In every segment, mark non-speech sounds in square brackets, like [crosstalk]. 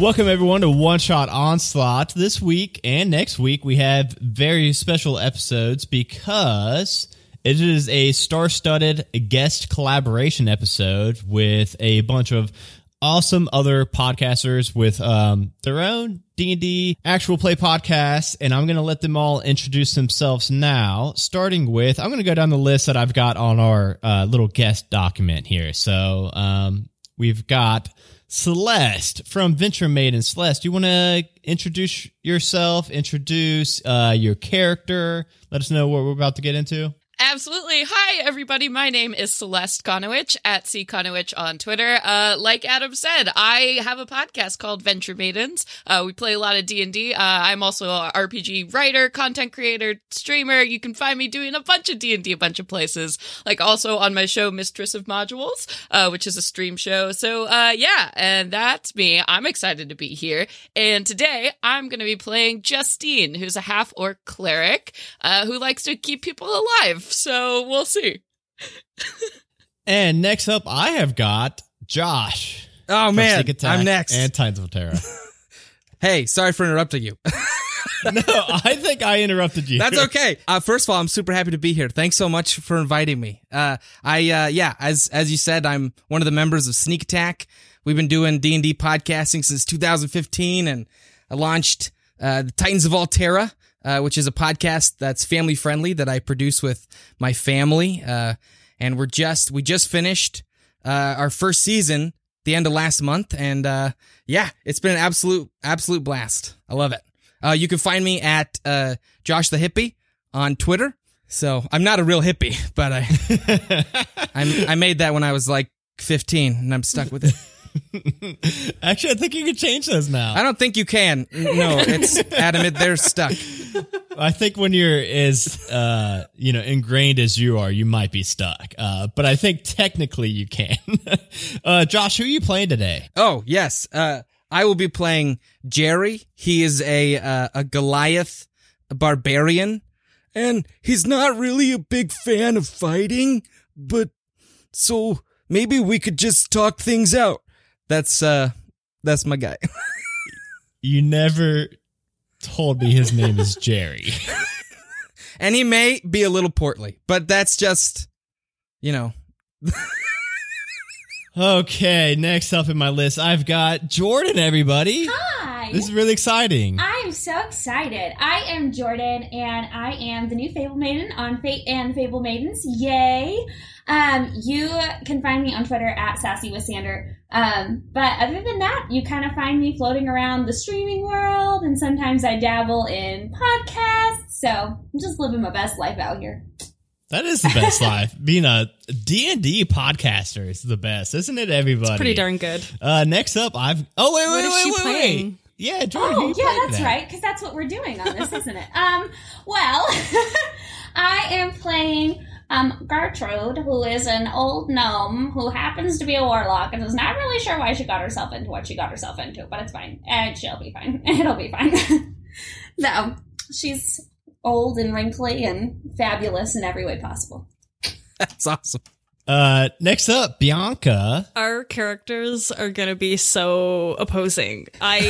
Welcome everyone to One Shot Onslaught. This week and next week we have very special episodes because it is a star-studded guest collaboration episode with a bunch of awesome other podcasters with um, their own D&D actual play podcasts and I'm going to let them all introduce themselves now starting with I'm going to go down the list that I've got on our uh, little guest document here. So um, we've got Celeste from Venture Maiden. Celeste, you want to introduce yourself, introduce uh, your character, let us know what we're about to get into? Absolutely. Hi, everybody. My name is Celeste Conowitch at C Conowitch on Twitter. Uh, like Adam said, I have a podcast called Venture Maidens. Uh, we play a lot of D and D. Uh, I'm also a RPG writer, content creator, streamer. You can find me doing a bunch of D and D, a bunch of places. Like also on my show, Mistress of Modules, uh, which is a stream show. So, uh, yeah, and that's me. I'm excited to be here. And today I'm going to be playing Justine, who's a half orc cleric, uh, who likes to keep people alive so we'll see. and next up, I have got Josh. Oh man, I'm next. And Titans of Terra. [laughs] hey, sorry for interrupting you. [laughs] no, I think I interrupted you. That's [laughs] okay. Uh, first of all, I'm super happy to be here. Thanks so much for inviting me. Uh, I uh, yeah, as as you said, I'm one of the members of Sneak Attack. We've been doing D and D podcasting since 2015, and I launched uh, the Titans of Altera, uh, which is a podcast that's family friendly that I produce with my family. Uh, and we're just, we just finished, uh, our first season the end of last month. And, uh, yeah, it's been an absolute, absolute blast. I love it. Uh, you can find me at, uh, Josh the Hippie on Twitter. So I'm not a real hippie, [laughs] but I, [laughs] I, I made that when I was like 15 and I'm stuck with it. [laughs] [laughs] Actually, I think you can change those now. I don't think you can. No, it's Adam. They're stuck. I think when you're as uh, you know ingrained as you are, you might be stuck. Uh, but I think technically you can. [laughs] uh, Josh, who are you playing today? Oh yes, uh, I will be playing Jerry. He is a uh, a Goliath barbarian, and he's not really a big fan of fighting. But so maybe we could just talk things out. That's uh that's my guy. [laughs] you never told me his name is Jerry. and he may be a little portly, but that's just you know. [laughs] okay, next up in my list, I've got Jordan everybody. Hi. This is really exciting. I am so excited. I am Jordan and I am the new Fable Maiden on Fate and Fable Maidens. Yay. Um, you can find me on Twitter at Sassy with Sander. Um, but other than that, you kind of find me floating around the streaming world, and sometimes I dabble in podcasts. So I'm just living my best life out here. That is the best [laughs] life. Being a D and D podcaster is the best, isn't it? Everybody, it's pretty darn good. Uh, next up, I've oh wait wait wait wait, wait, wait. Yeah, Jordan. Oh, yeah, that's that? right. Because that's what we're doing on this, isn't it? Um, well, [laughs] I am playing um, Gertrude, who is an old gnome who happens to be a warlock and is not really sure why she got herself into what she got herself into, but it's fine. And she'll be fine. [laughs] It'll be fine. no, she's old and wrinkly and fabulous in every way possible. [laughs] That's awesome. Uh, next up, Bianca. Our characters are gonna be so opposing. I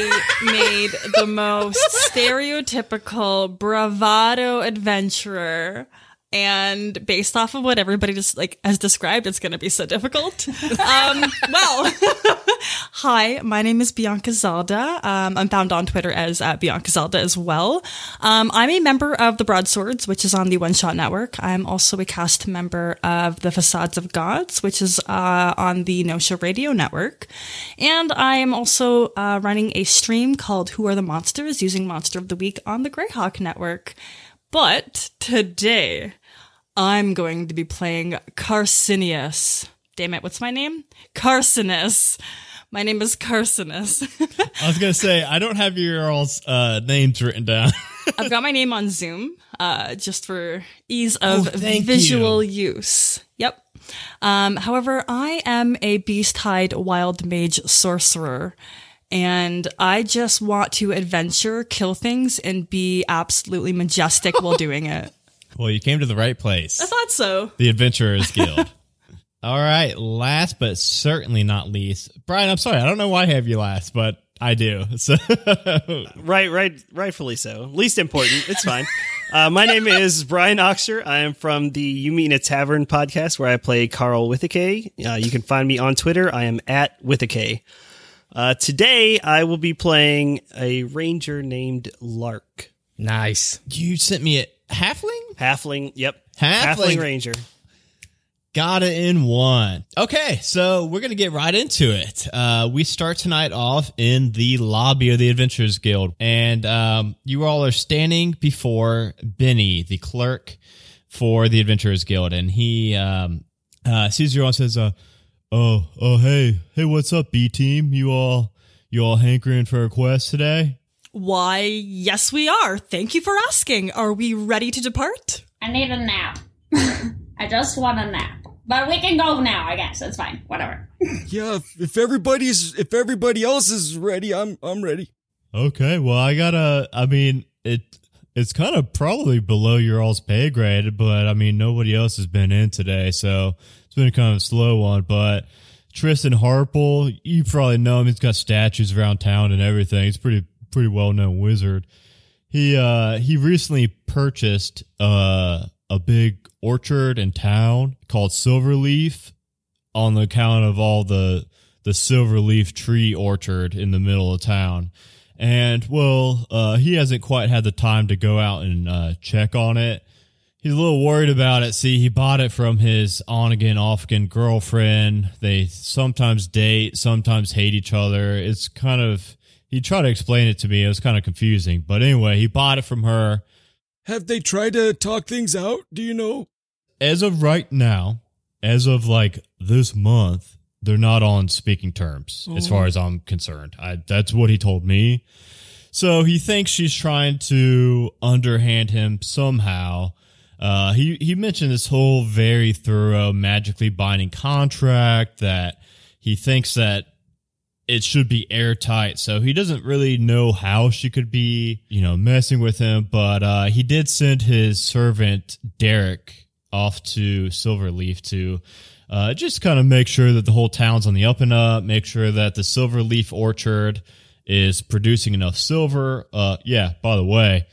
made the most stereotypical bravado adventurer and based off of what everybody just like has described, it's going to be so difficult. um, [laughs] well, [laughs] hi, my name is Bianca Zelda. Um, I'm found on Twitter as uh, Bianca Zelda as well. Um, I'm a member of the Broadswords, which is on the One Shot Network. I'm also a cast member of the Facades of Gods, which is uh, on the No Show Radio Network, and I am also uh, running a stream called Who Are the Monsters using Monster of the Week on the Greyhawk Network. But today, I'm going to be playing Carcinius. Damn it, what's my name? Carcinus. My name is Carcinus. I was gonna say I don't have your all's uh, names written down. [laughs] I've got my name on Zoom, uh, just for ease of oh, visual you. use. Yep. Um, however, I am a beast-hide wild mage sorcerer, and I just want to adventure, kill things, and be absolutely majestic while doing it. Well, you came to the right place. I thought so. The Adventurers [laughs] Guild. All right. Last but certainly not least, Brian, I'm sorry. I don't know why I have you last, but I do. [laughs] So Right, right, rightfully so. Least important. It's fine. [laughs] Uh, my name is Brian Oxter. I am from the You Meet in a Tavern podcast where I play Carl Withake. Uh, you can find me on Twitter. I am at Withake. Uh, today, I will be playing a ranger named Lark. Nice. you sent me a halfling. Halfling, yep. Halfling. ranger. Got it in one. Okay, so we're gonna get right into it. Uh, we start tonight off in the lobby of the Adventurers Guild, and um, you all are standing before Benny, the clerk for the Adventurers Guild, and he um, uh, sees you all and says, uh, "Oh, oh, hey, hey, what's up, B team? You all, you all hankering for a quest today?" Why, yes, we are. Thank you for asking. Are we ready to depart? I need a nap. [laughs] I just want a nap. But we can go now, I guess. It's fine. Whatever. [laughs] Yeah, if, if everybody's if everybody else is ready, I'm I'm ready. Okay, well, I gotta. I mean, it it's kind of probably below your all's pay grade, but I mean, nobody else has been in today, so it's been kind of a slow one. But Tristan Harple, you probably know him. He's got statues around town and everything. He's pretty pretty well known wizard. He uh he recently purchased uh a big orchard in town called Silverleaf on the account of all the the silverleaf tree orchard in the middle of town. And well, uh, he hasn't quite had the time to go out and uh, check on it. He's a little worried about it. See, he bought it from his on again, off again girlfriend. They sometimes date, sometimes hate each other. It's kind of, he tried to explain it to me. It was kind of confusing. But anyway, he bought it from her. Have they tried to talk things out? Do you know? as of right now, as of like this month, they're not on speaking terms as far as I'm concerned. I, that's what he told me. So he thinks she's trying to underhand him somehow. Uh, he he mentioned this whole very thorough, magically binding contract that he thinks that it should be airtight. So he doesn't really know how she could be, you know, messing with him. But uh, he did send his servant Derek off to Silverleaf to uh, just kind of make sure that the whole town's on the up and up. Make sure that the Silverleaf orchard is producing enough silver. Uh, yeah. By the way,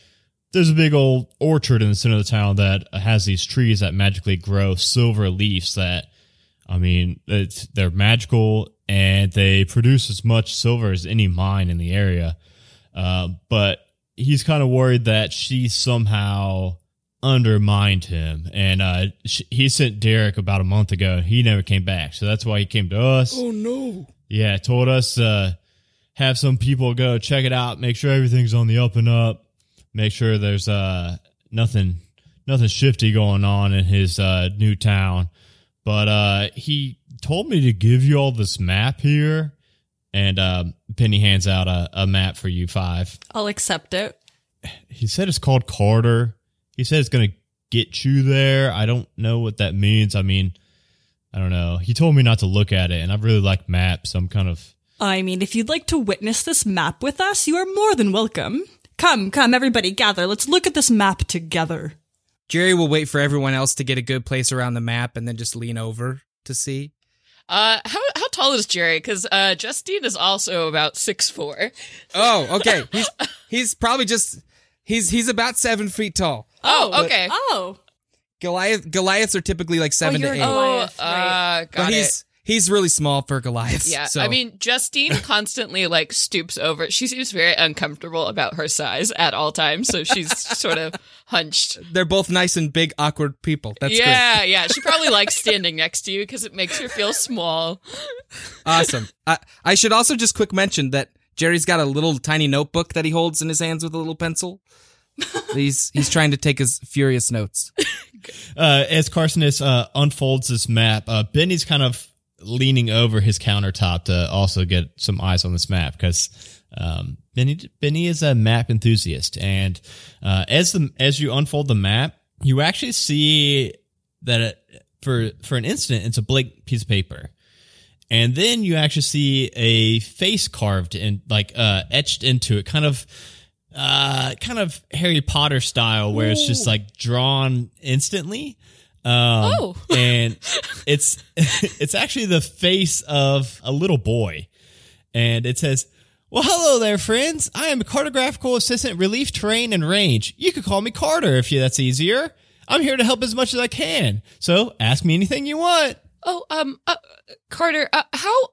there's a big old orchard in the center of the town that has these trees that magically grow silver leaves that I mean, it's, they're magical and they produce as much silver as any mine in the area. Uh, but he's kind of worried that she somehow undermined him. And uh, he sent Derek about a month ago. He never came back. So that's why he came to us. Oh no. Yeah, told us uh have some people go check it out, make sure everything's on the up and up, make sure there's uh nothing nothing shifty going on in his uh new town. But uh he told me to give you all this map here and uh Penny hands out a, a map for you five. I'll accept it. He said it's called Carter. He said it's gonna get you there. I don't know what that means. I mean I don't know. He told me not to look at it and I really like maps. I'm kind of I mean, if you'd like to witness this map with us, you are more than welcome. Come, come, everybody, gather. Let's look at this map together. Jerry will wait for everyone else to get a good place around the map and then just lean over to see. Uh, how how tall is Jerry? Because uh, Justine is also about six four. Oh, okay. [laughs] He's he's probably just he's he's about seven feet tall. Oh, okay. Oh, Goliath Goliaths are typically like seven you're to a eight, Oh, Goliath, uh, got but it. He's he's really small for Goliath. Yeah, so. I mean, Justine [laughs] constantly like stoops over. She seems very uncomfortable about her size at all times, so she's [laughs] sort of hunched. they're both nice and big, awkward people. That's yeah, yeah. She probably likes standing next to you because it makes her feel small. Awesome. I I should also just quick mention that Jerry's got a little tiny notebook that he holds in his hands with a little pencil. he's he's trying to take his furious notes. [laughs] uh, as Carcinus uh, unfolds this map, uh, Benny's kind of leaning over his countertop to also get some eyes on this map because um, Benny Benny is a map enthusiast, and uh, as the as you unfold the map, you actually see that it, for for an instant it's a blank piece of paper. And then you actually see a face carved and like uh, etched into it, kind of uh kind of Harry Potter style where it's just like drawn instantly. Um, Oh. and [laughs] it's [laughs] it's actually the face of a little boy, and it says, Well, hello there, friends. I am a cartographical assistant relief terrain and range. You could call me Carter if you, that's easier. I'm here to help as much as I can. So ask me anything you want. Oh, um, uh, Carter, uh, how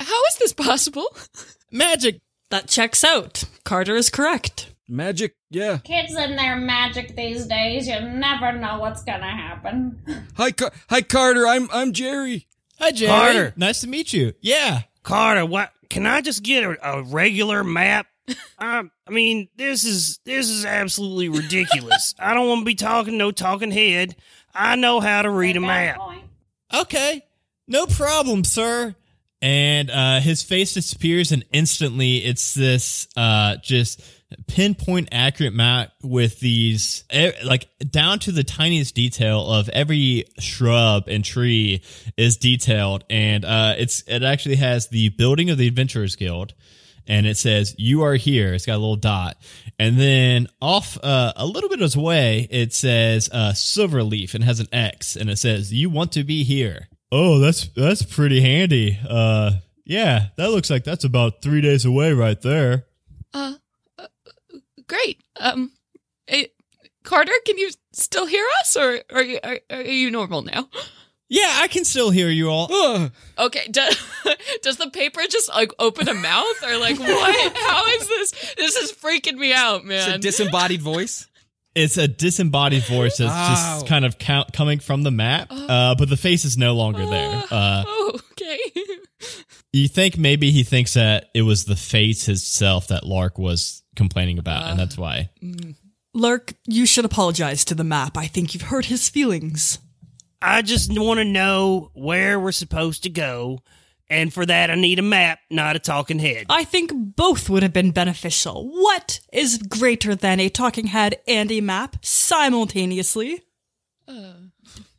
how is this possible? [laughs] Magic. That checks out. Carter is correct. Magic, yeah. Kids and their magic these days, you never know what's gonna happen. Hi, Car- hi, Carter. I'm I'm Jerry. Hi, Jerry. Carter. Nice to meet you. Yeah. Carter, what? Can I just get a, a regular map? [laughs] um, I mean, this is this is absolutely ridiculous. I don't want to be talking no talking head. I know how to read a map. point. Okay. No problem, sir. And uh, his face disappears, and instantly it's this uh, just pinpoint accurate map with these, like, down to the tiniest detail of every shrub and tree is detailed. And uh, it's it actually has the building of the Adventurers Guild. And it says, You are here. It's got a little dot. And then off uh, a little bit of away, it says uh, Silverleaf and has an X. And it says, You want to be here. Oh, that's that's pretty handy. Uh, yeah, that looks like that's about three days away right there. Uh great. Um, eh, Carter, can you still hear us, or are you are, are you normal now? Yeah, I can still hear you all. Ugh. Okay, does [laughs] does the paper just like open a mouth, or like what? How is this? This is freaking me out, man. It's a disembodied voice. It's a disembodied voice that's Wow. just kind of count, coming from the map, uh, but the face is no longer there. Uh, oh, okay. [laughs] you think maybe he thinks that it was the face itself that Lark was complaining about, and uh, that's why. Mm. Lark, you should apologize to the map. I think you've hurt his feelings. I just want to know where we're supposed to go, and for that, I need a map, not a talking head. I think both would have been beneficial. What is greater than a talking head and a map simultaneously?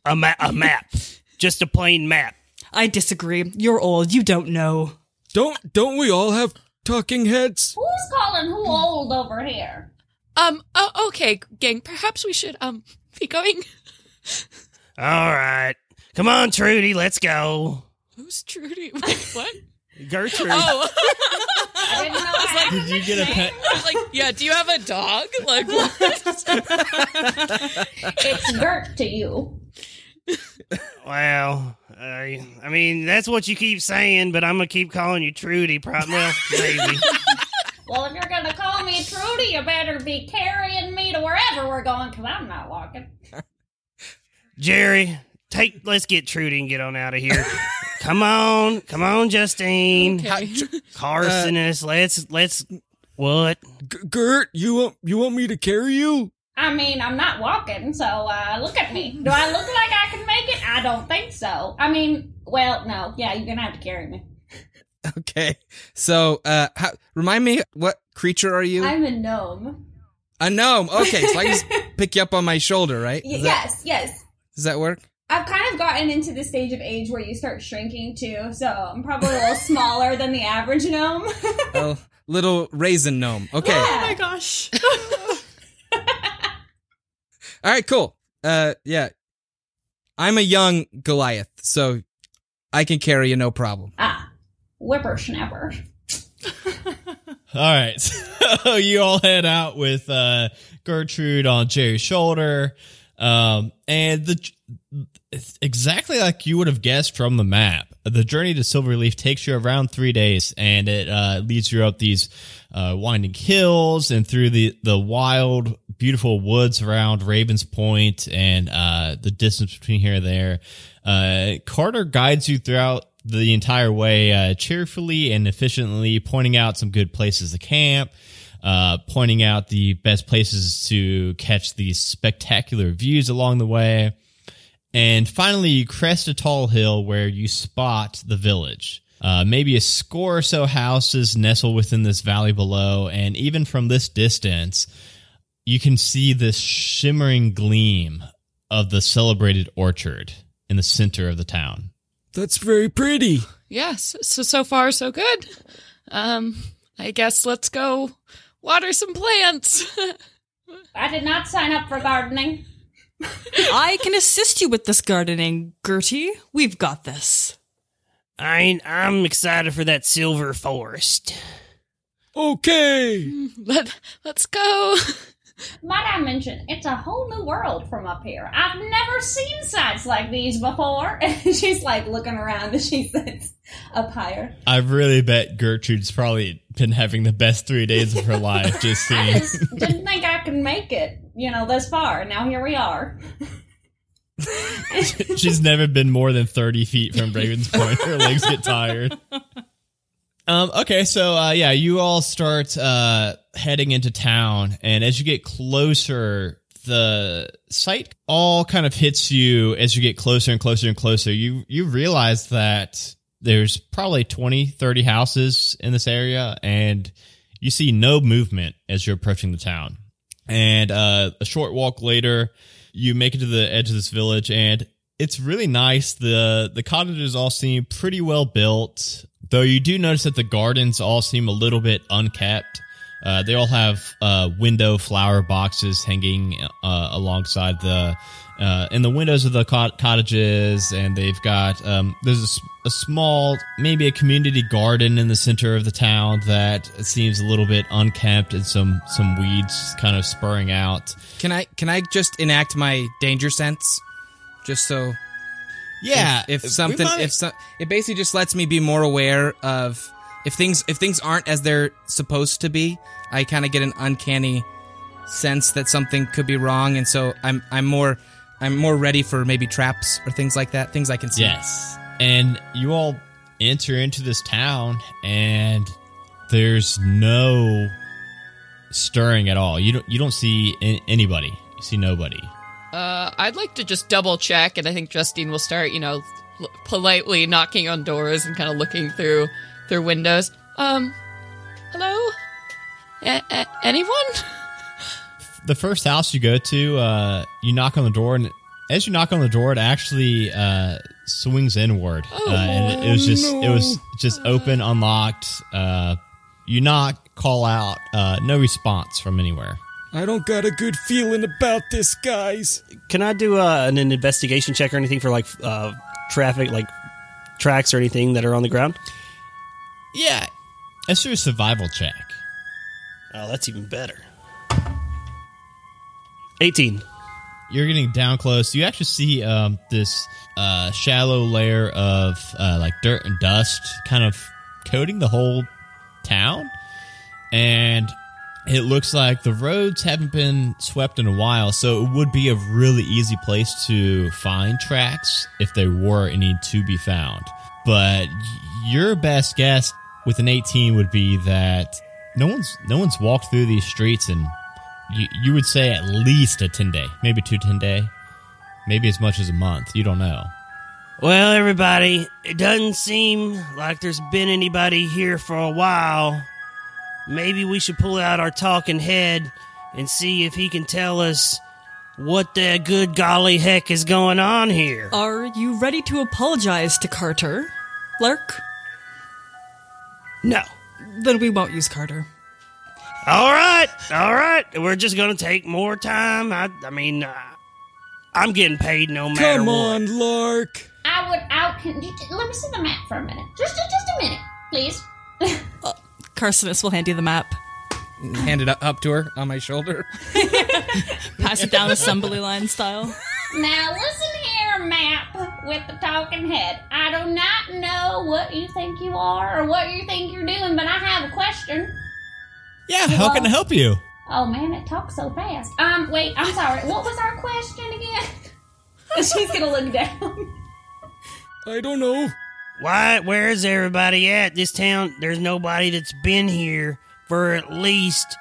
A, ma- a map, [laughs] just a plain map. I disagree. You're old. You don't know. Don't don't we all have talking heads? Who's calling who old over here? Um. Oh, okay, gang. Perhaps we should um be going. [laughs] All right, come on, Trudy, let's go. Who's Trudy? [laughs] Wait, what? Gertrude. Oh, [laughs] I didn't know I had Did you get a pet? I was like, yeah. Do you have a dog? Like, what? It's Gert to you. Well, I, I mean, that's what you keep saying, but I'm gonna keep calling you Trudy. Probably, well, maybe. Well, if you're gonna call me Trudy, you better be carrying me to wherever we're going, because I'm not walking. [laughs] Jerry, take. Let's get Trudy and get on out of here. [laughs] come on, come on, Justine, Okay. Uh, Carson. let's let's what? G- Gert, you want you want me to carry you? I mean, I'm not walking, so uh, look at me. Do I look like I can make it? I don't think so. I mean, well, no. Yeah, you're gonna have to carry me. [laughs] Okay. So, uh, how, remind me, what creature are you? I'm a gnome. a gnome. Okay, so I just [laughs] pick you up on my shoulder, right? Y- Does that, yes, yes. does that work? I've kind of gotten into the stage of age where you start shrinking too, so I'm probably a little [laughs] smaller than the average gnome. Oh, little raisin gnome. Okay. Oh my gosh. All right, cool. Uh, yeah. I'm a young Goliath, so I can carry you no problem. Ah, whippersnapper. [laughs] All right. [laughs] So you all head out with uh, Gertrude on Jerry's shoulder. Um, and the exactly like you would have guessed from the map. The journey to Silverleaf takes you around three days, and it uh, leads you up these uh, winding hills and through the the wild, beautiful woods around Ravens Point, and uh, the distance between here and there. Uh, Carter guides you throughout the entire way, uh, cheerfully and efficiently, pointing out some good places to camp uh, pointing out the best places to catch these spectacular views along the way. And finally, you crest a tall hill where you spot the village. Uh, maybe a score or so houses nestle within this valley below, and even from this distance, you can see this shimmering gleam of the celebrated orchard in the center of the town. That's very pretty. Yes. So so far so good. Um, I guess let's go water some plants. I did not sign up for gardening. I can assist you with this gardening, Gertie. We've got this. I I'm excited for that silver forest. Okay. [laughs] Let let's go. Might I mention, it's a whole new world from up here. I've never seen sights like these before. [laughs] And she's like looking around and she sits up higher. I really bet Gertrude's probably been having the best three days of her life [laughs] just I seeing. just didn't think I could make it, you know, this far. Now here we are. [laughs] She's never been more than 30 feet from Raven's Point. Her legs get tired. Um, okay, so uh, yeah, you all start uh, heading into town, and as you get closer, the sight all kind of hits you as you get closer and closer and closer. You you realize that there's probably 20, 30 houses in this area, and you see no movement as you're approaching the town. And uh, a short walk later, you make it to the edge of this village, and it's really nice. the The cottages all seem pretty well built, though you do notice that the gardens all seem a little bit unkept. Uh, they all have uh, window flower boxes hanging uh, alongside the uh, in the windows of the cot- cottages, and they've got um, there's a small, maybe a community garden in the center of the town that seems a little bit unkempt, and some some weeds kind of spurring out. Can I can I just enact my danger sense, just so Yeah, if, if something might- if so, it basically just lets me be more aware of if things if things aren't as they're supposed to be. I kind of get an uncanny sense that something could be wrong, and so I'm I'm more I'm more ready for maybe traps or things like that. Things I can see. Yes. And you all enter into this town and there's no stirring at all. You don't you don't see anybody. You see nobody. Uh, I'd like to just double check, and I think Justine will start, you know, l- politely knocking on doors and kind of looking through through windows. Um, hello, a- a- anyone? The first house you go to, uh, you knock on the door and as you knock on the door, it actually uh, swings inward, uh, and it, it was just it was just open, unlocked. Uh, you knock, call out, uh, no response from anywhere. I don't got a good feeling about this, guys. Can I do uh, an, an investigation check or anything for like uh, traffic, like tracks or anything that are on the ground? Yeah, let's do a survival check. Oh, that's even better. 18. you're getting down close. You actually see um, this uh, shallow layer of uh, like dirt and dust kind of coating the whole town. And it looks like the roads haven't been swept in a while, so it would be a really easy place to find tracks if there were any to be found. But your best guess with an 18 would be that no one's no one's walked through these streets in you, you would say at least a 10 day, maybe two 10 day, maybe as much as a month. You don't know. Well, everybody, it doesn't seem like there's been anybody here for a while. Maybe we should pull out our talking head and see if he can tell us what the good golly heck is going on here. Are you ready to apologize to Carter? Lark? No. Then we won't use Carter. All right, all right. We're just gonna take more time. I, I mean, uh, I'm getting paid no matter Come what. on, Lark. I would out. Can you, let me see the map for a minute. Just, just, just a minute, please. Carcinus will hand you the map. Hand it up, up to her on my shoulder. [laughs] Pass it down assembly line style. Now listen here, map with the talking head. I do not know what you think you are or what you think you're doing, but I have a question. Yeah, how can I help you? Oh man, it talks so fast. Um, wait, I'm sorry. What was our question again? [laughs] She's gonna look down. I don't know. Why? Where's everybody at? This town, there's nobody that's been here for at least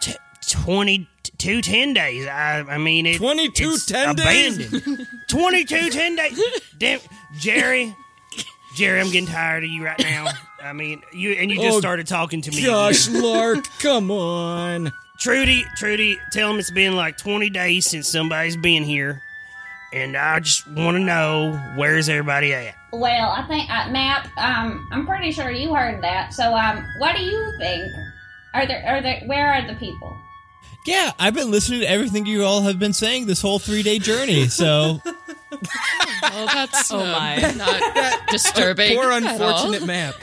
t- 22 10 days. I, I mean, it, 22 it's 10 days? abandoned. [laughs] 22 10 days. [laughs] Damn, Jerry. Jerry, I'm getting tired of you right now. I mean, you and you just Oh, started talking to me. Gosh. Lark, come on. Trudy, Trudy, tell him it's been like 20 days since somebody's been here. And I just want to know where's everybody at? Well, I think uh, map. Um, I'm pretty sure you heard that. So, um, what do you think? Are there? Are there? Where are the people? Yeah, I've been listening to everything you all have been saying this whole three day journey. So [laughs] Oh, that's Oh um, my. not [laughs] disturbing. Poor unfortunate map.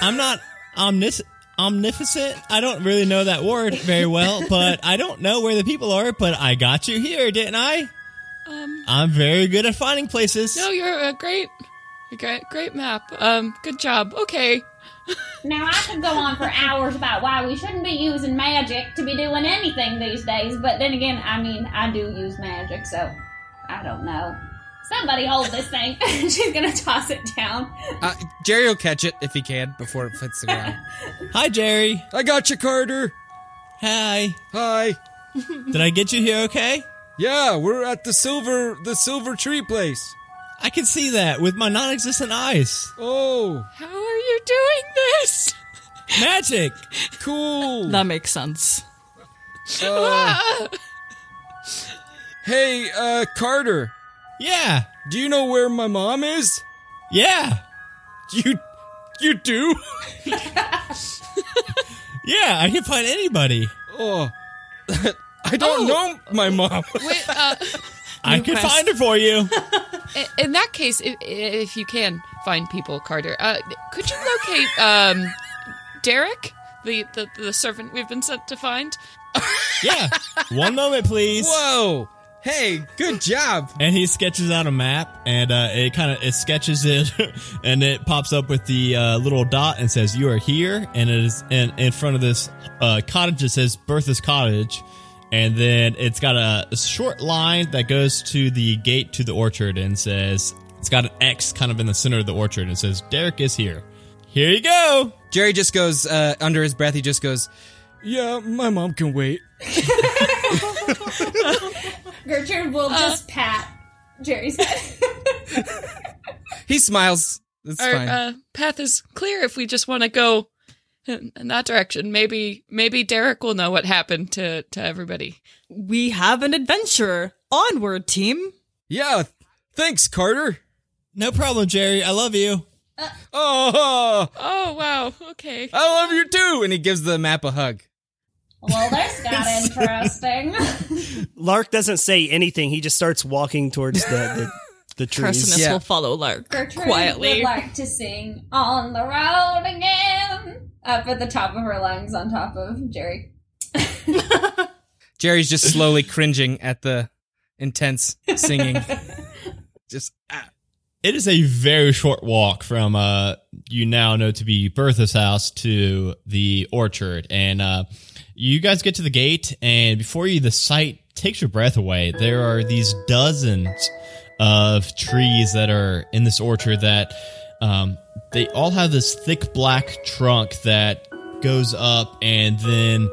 I'm not omnis- omnificent. I don't really know that word very well, but I don't know where the people are. But I got you here, didn't I? Um, I'm very good at finding places. no, you're a great, a great, great map. Um, good job. Okay. [laughs] Now, I could go on for hours about why we shouldn't be using magic to be doing anything these days, but then again, I mean, I do use magic, so I don't know. Somebody hold this thing. [laughs] She's gonna toss it down. Uh, Jerry will catch it if he can before it hits the ground. [laughs] Hi, Jerry. I got you, Carter. Hi. Hi. Did I get you here? Okay. Yeah, we're at the silver the silver tree place. I can see that with my non-existent eyes. Oh, How are you doing this? [laughs] Magic. cool. That makes sense. Uh, [laughs] hey, uh, Carter, Yeah. do you know where my mom is? Yeah. You, you do? [laughs] Yeah. I can find anybody. Oh, I don't know my mom. Wait, uh, [laughs] I can quest. find her for you. [laughs] in that case, if, if you can find people, Carter, uh, could you locate um, Derek, the, the the servant we've been sent to find? yeah. [laughs] One moment, please. Whoa! Hey, good job. and he sketches out a map and uh, it kind of it sketches it and it pops up with the uh, little dot and says you are here and it is in, in front of this uh, cottage that says bertha's cottage and then it's got a, a short line that goes to the gate to the orchard and says it's got an x kind of in the center of the orchard and it says derek is here here you go Jerry just goes uh, under his breath. He just goes, Yeah, my mom can wait. [laughs] Gertrude will Uh. just pat Jerry's head. [laughs] he smiles. It's Our fine. uh, path is clear if we just want to go in, [laughs] in that direction. Maybe maybe Derek will know what happened to to everybody. We have an adventurer. Onward, team. Yeah, thanks, Carter. no problem jerry i love you uh, oh, oh, Oh wow, okay. I love you too. And he gives the map a hug. Well, this got [laughs] interesting. Lark doesn't say anything. He just starts walking towards the the, the trees. Carcinus Yeah. will follow Lark Gertrude quietly. would like to sing "On the Road Again" up at the top of her lungs, on top of Jerry. [laughs] Jerry's just slowly cringing at the intense singing. [laughs] just ah. It is a very short walk from uh you now know to be Bertha's house to the orchard and uh you guys get to the gate and before you the sight takes your breath away. There are these dozens of trees that are in this orchard that um they all have this thick black trunk that goes up and then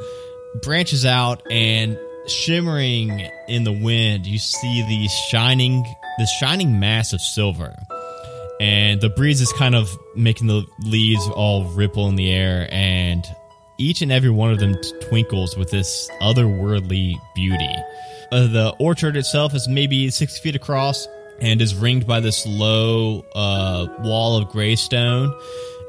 branches out and shimmering in the wind. You see the shining the shining mass of silver. And the breeze is kind of making the leaves all ripple in the air and each and every one of them twinkles with this otherworldly beauty. Uh, the orchard itself is maybe six feet across and is ringed by this low uh, wall of gray stone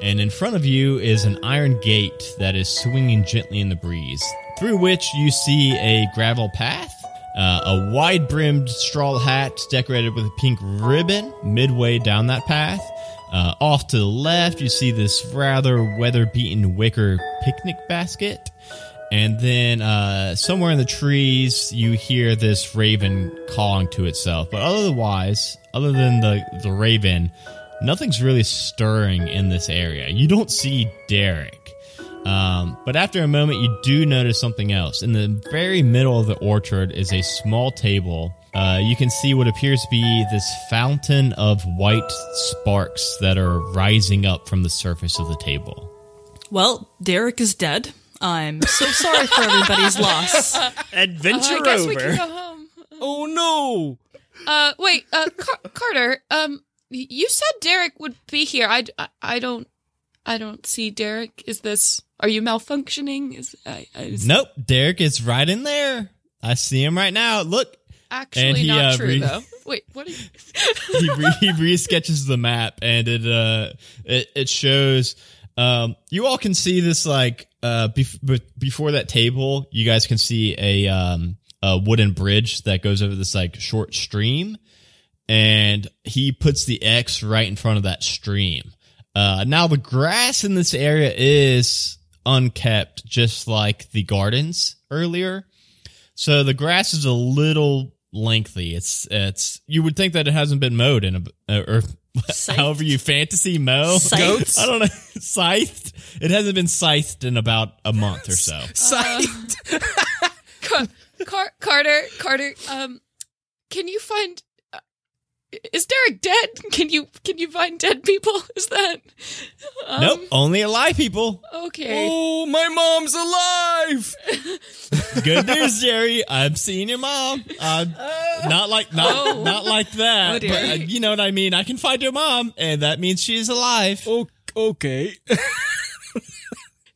and in front of you is an iron gate that is swinging gently in the breeze through which you see a gravel path uh, a wide brimmed straw hat decorated with a pink ribbon midway down that path. Uh, off to the left, you see this rather weather beaten wicker picnic basket. And then uh, somewhere in the trees, you hear this raven calling to itself. But otherwise, other than the, the raven, nothing's really stirring in this area. You don't see Derek. Um, but after a moment, you do notice something else. In the very middle of the orchard is a small table. Uh, you can see what appears to be this fountain of white sparks that are rising up from the surface of the table. Well, Derek is dead. I'm so sorry for everybody's loss. [laughs] Adventure I guess we can over. go home. Oh no! Uh, wait, uh, Car- Carter. Um, you said Derek would be here. I, I, I don't, I don't see Derek. Is this? Are you malfunctioning? Is I, I is Nope, Derek is right in there. I see him right now. Look, actually he, not uh, true re- though. Wait, what? Are [laughs] you- he re- he re-sketches the map and it uh it, it shows um you all can see this like uh bef- be- before that table you guys can see a um a wooden bridge that goes over this like short stream and he puts the X right in front of that stream. Uh, now the grass in this area is unkept, just like the gardens earlier. So the grass is a little lengthy. It's it's you would think that it hasn't been mowed in a or Scythed? [laughs] however you fantasy mo Scythed? [laughs] I don't know [laughs] scythed. It hasn't been scythed in about a month or so. Sight. Car- Car- Carter, Carter, um, can you find? Is Derek dead? Can you can you find dead people? Is that? Um, nope, only alive people. Okay. Oh, my mom's alive. [laughs] Good news, Jerry. I'm seeing your mom. Uh, not like not Oh. not like that, Oh, but uh, you know what I mean. I can find your mom, and that means she's alive. Oh, okay.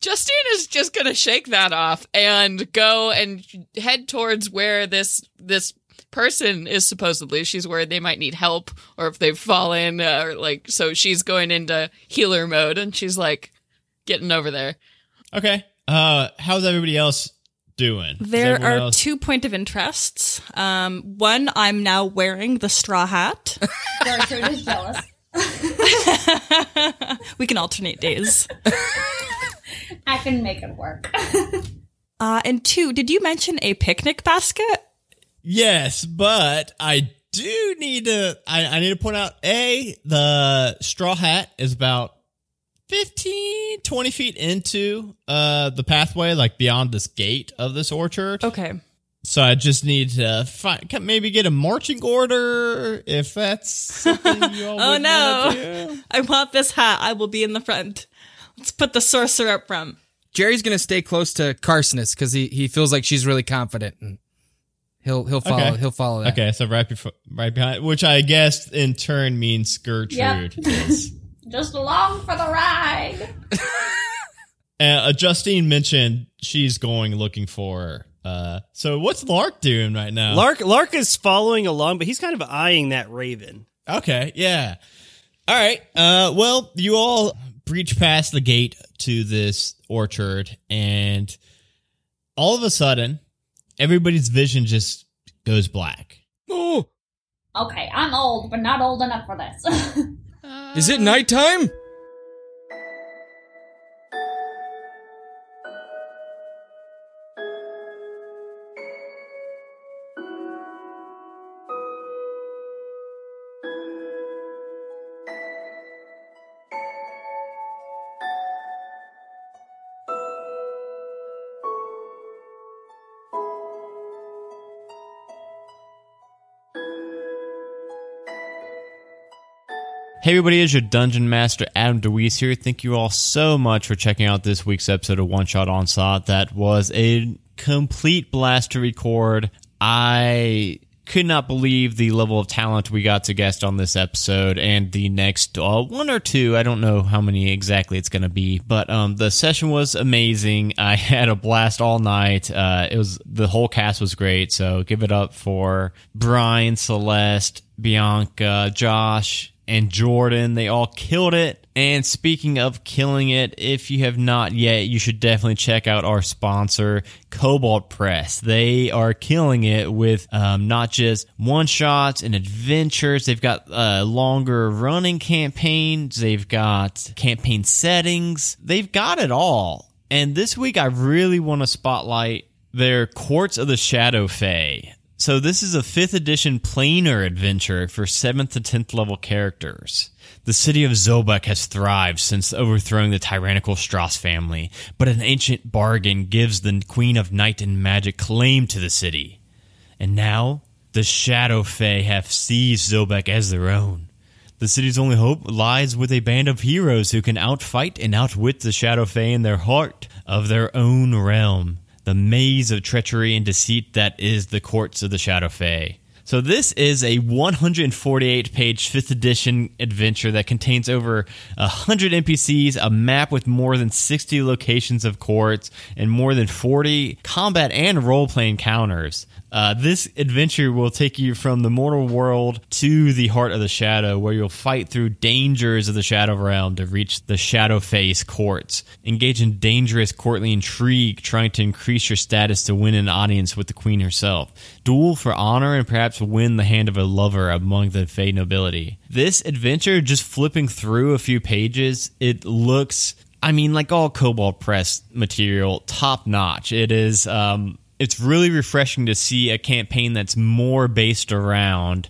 Justine is just gonna shake that off and go and head towards where this this person is supposedly. She's worried they might need help or if they've fallen uh, or like so. She's going into healer mode and she's like getting over there. Okay. Uh, how's everybody else doing? Is There are else- two point of interests. Um, one, I'm now wearing the straw hat. Gertrude is jealous. we can alternate days. [laughs] I can make it work. [laughs] Uh, and two, did you mention a picnic basket? Yes, but I do need to. I, I need to point out a the straw hat is about 15, 20 feet into uh the pathway, like beyond this gate of this orchard. Okay. So I just need to find, maybe get a marching order if that's something you all [laughs] Oh no. do. [laughs] I want this hat. I will be in the front. Let's put the sorcerer up front. Jerry's gonna stay close to Carcinus because he, he feels like she's really confident and he'll he'll follow Okay. he'll follow that. Okay, so right before, right behind, which I guess in turn means Gertrude. [laughs] Yes. Just along for the ride. [laughs] Uh, Justine mentioned she's going looking for. Uh, so what's Lark doing right now? Lark Lark is following along, but he's kind of eyeing that raven. Okay, yeah. All right. Uh, well, you all breach past the gate to this orchard, and all of a sudden, everybody's vision just goes black. Oh, Okay, I'm old, but not old enough for this. [laughs] is it nighttime? Hey everybody, it's your Dungeon Master Adam DeWeese here. Thank you all so much for checking out this week's episode of One Shot Onslaught. That was a complete blast to record. I could not believe the level of talent we got to guest on this episode and the next uh, one or two. I don't know how many exactly it's going to be, but um, the session was amazing. [laughs] I had a blast all night. Uh, it was the whole cast was great. So give it up for Brian, Celeste, Bianca, Josh, and Jordan. They all killed it. And speaking of killing it, if you have not yet, you should definitely check out our sponsor, Kobold Press. They are killing it with um, not just one shots and adventures. They've got uh, longer running campaigns. They've got campaign settings. They've got it all. And this week, I really want to spotlight their Courts of the Shadow Fey. So this is a 5th edition planar adventure for 7th to 10th level characters. The city of Zobeck has thrived since overthrowing the tyrannical Stross family, but an ancient bargain gives the Queen of Night and Magic claim to the city. And now, the Shadow Fey have seized Zobeck as their own. The city's only hope lies with a band of heroes who can outfight and outwit the Shadow Fey in their heart of their own realm the maze of treachery and deceit that is the courts of the Shadow Fey. So this is a 148 page 5th edition adventure that contains over 100 NPCs, a map with more than 60 locations of courts, and more than 40 combat and role-playing encounters. Uh, this adventure will take you from the mortal world to the heart of the shadow, where you'll fight through dangers of the shadow realm to reach the shadow face courts. Engage in dangerous courtly intrigue, trying to increase your status to win an audience with the queen herself. Duel for honor and perhaps win the hand of a lover among the Fey nobility. This adventure, just flipping through a few pages, it looks I mean, like all Kobold Press material, top notch. It is. Um, it's really refreshing to see a campaign that's more based around,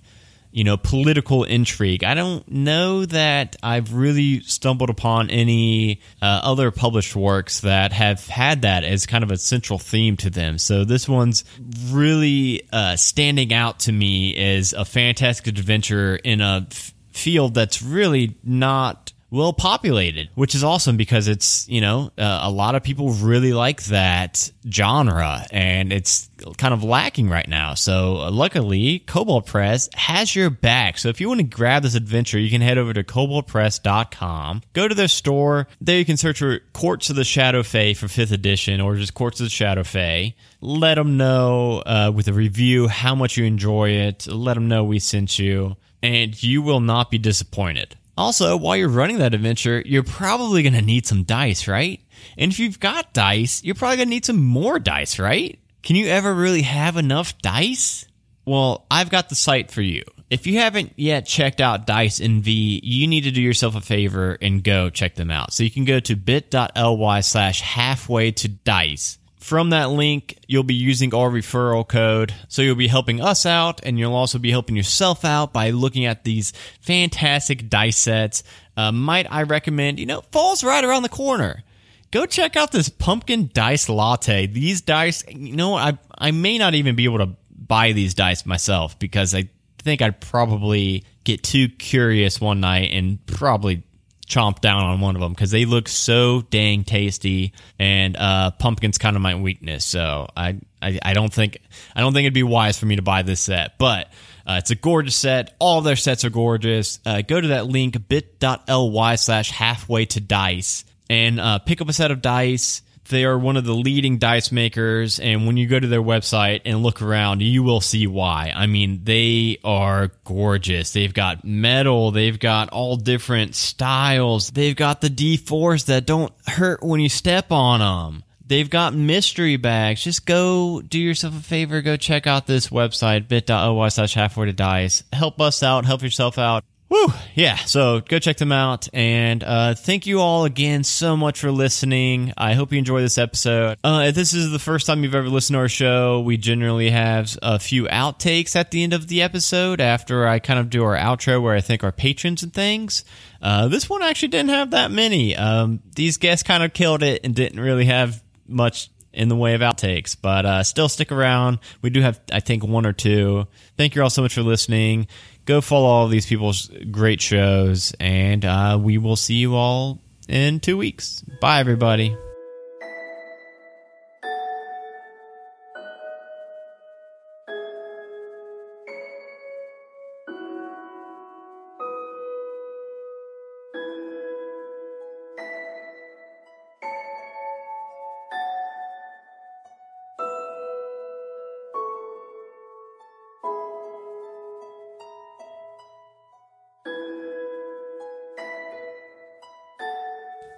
you know, political intrigue. I don't know that I've really stumbled upon any uh, other published works that have had that as kind of a central theme to them. So this one's really uh, standing out to me as a fantastic adventure in a field that's really not well populated, which is awesome because it's, you know, uh, a lot of people really like that genre and it's kind of lacking right now. So uh, luckily, Kobold Press has your back. So if you want to grab this adventure, you can head over to koboldpress.com, go to their store. There you can search for Courts of the Shadow Fey for 5th edition or just Courts of the Shadow Fey. Let them know uh, with a review how much you enjoy it. Let them know we sent you and you will not be disappointed. Also, while you're running that adventure, you're probably going to need some dice, right? And if you've got dice, you're probably going to need some more dice, right? Can you ever really have enough dice? Well, I've got the site for you. If you haven't yet checked out Dice Envy, you need to do yourself a favor and go check them out. So you can go to bit.ly slash halfway to dice. From that link, you'll be using our referral code. So you'll be helping us out and you'll also be helping yourself out by looking at these fantastic dice sets. Uh, might I recommend, you know, fall's right around the corner. Go check out this pumpkin dice latte. These dice, you know, I, I may not even be able to buy these dice myself because I think I'd probably get too curious one night and probably chomp down on one of them because they look so dang tasty and uh, pumpkin's kind of my weakness. So I, I i don't think i don't think it'd be wise for me to buy this set but uh, it's a gorgeous set. All their sets are gorgeous. Uh, go to that link bit.ly slash halfway to dice and uh, pick up a set of dice they are one of the leading dice makers, and when you go to their website and look around, you will see why. I mean, they are gorgeous. They've got metal, they've got all different styles, they've got the D4s that don't hurt when you step on them. They've got mystery bags. Just go do yourself a favor. Go check out this website, bit.ly slash halfway to dice. Help us out. Help yourself out. Woo! Yeah, so go check them out. And uh, thank you all again so much for listening. I hope you enjoy this episode. Uh, if this is the first time you've ever listened to our show, we generally have a few outtakes at the end of the episode after I kind of do our outro where I thank our patrons and things. Uh, this one actually didn't have that many. Um, these guests kind of killed it and didn't really have much in the way of outtakes, but uh, still stick around. We do have, I think, one or two. Thank you all so much for listening go follow all these people's great shows, and uh, we will see you all in two weeks. Bye, everybody.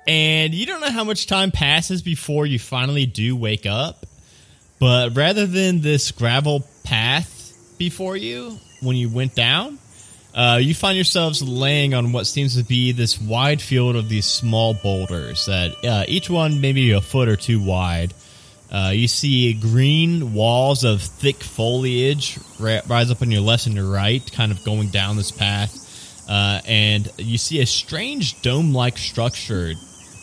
And you don't know how much time passes before you finally do wake up. But rather than this gravel path before you when you went down, uh, you find yourselves laying on what seems to be this wide field of these small boulders that uh, each one maybe a foot or two wide. Uh, you see green walls of thick foliage ri- rise up on your left and your right, kind of going down this path. Uh, and you see a strange dome like structure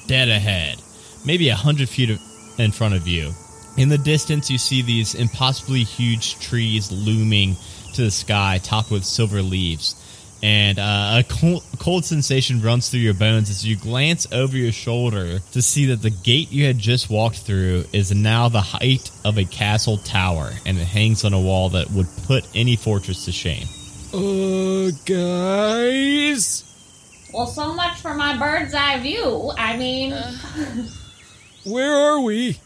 dead ahead, maybe a hundred feet in front of you. In the distance, you see these impossibly huge trees looming to the sky, topped with silver leaves. And uh, a cold, cold sensation runs through your bones as you glance over your shoulder to see that the gate you had just walked through is now the height of a castle tower, and it hangs on a wall that would put any fortress to shame. Uh, guys? Well, so much for my bird's eye view. I mean, [laughs] Where are we?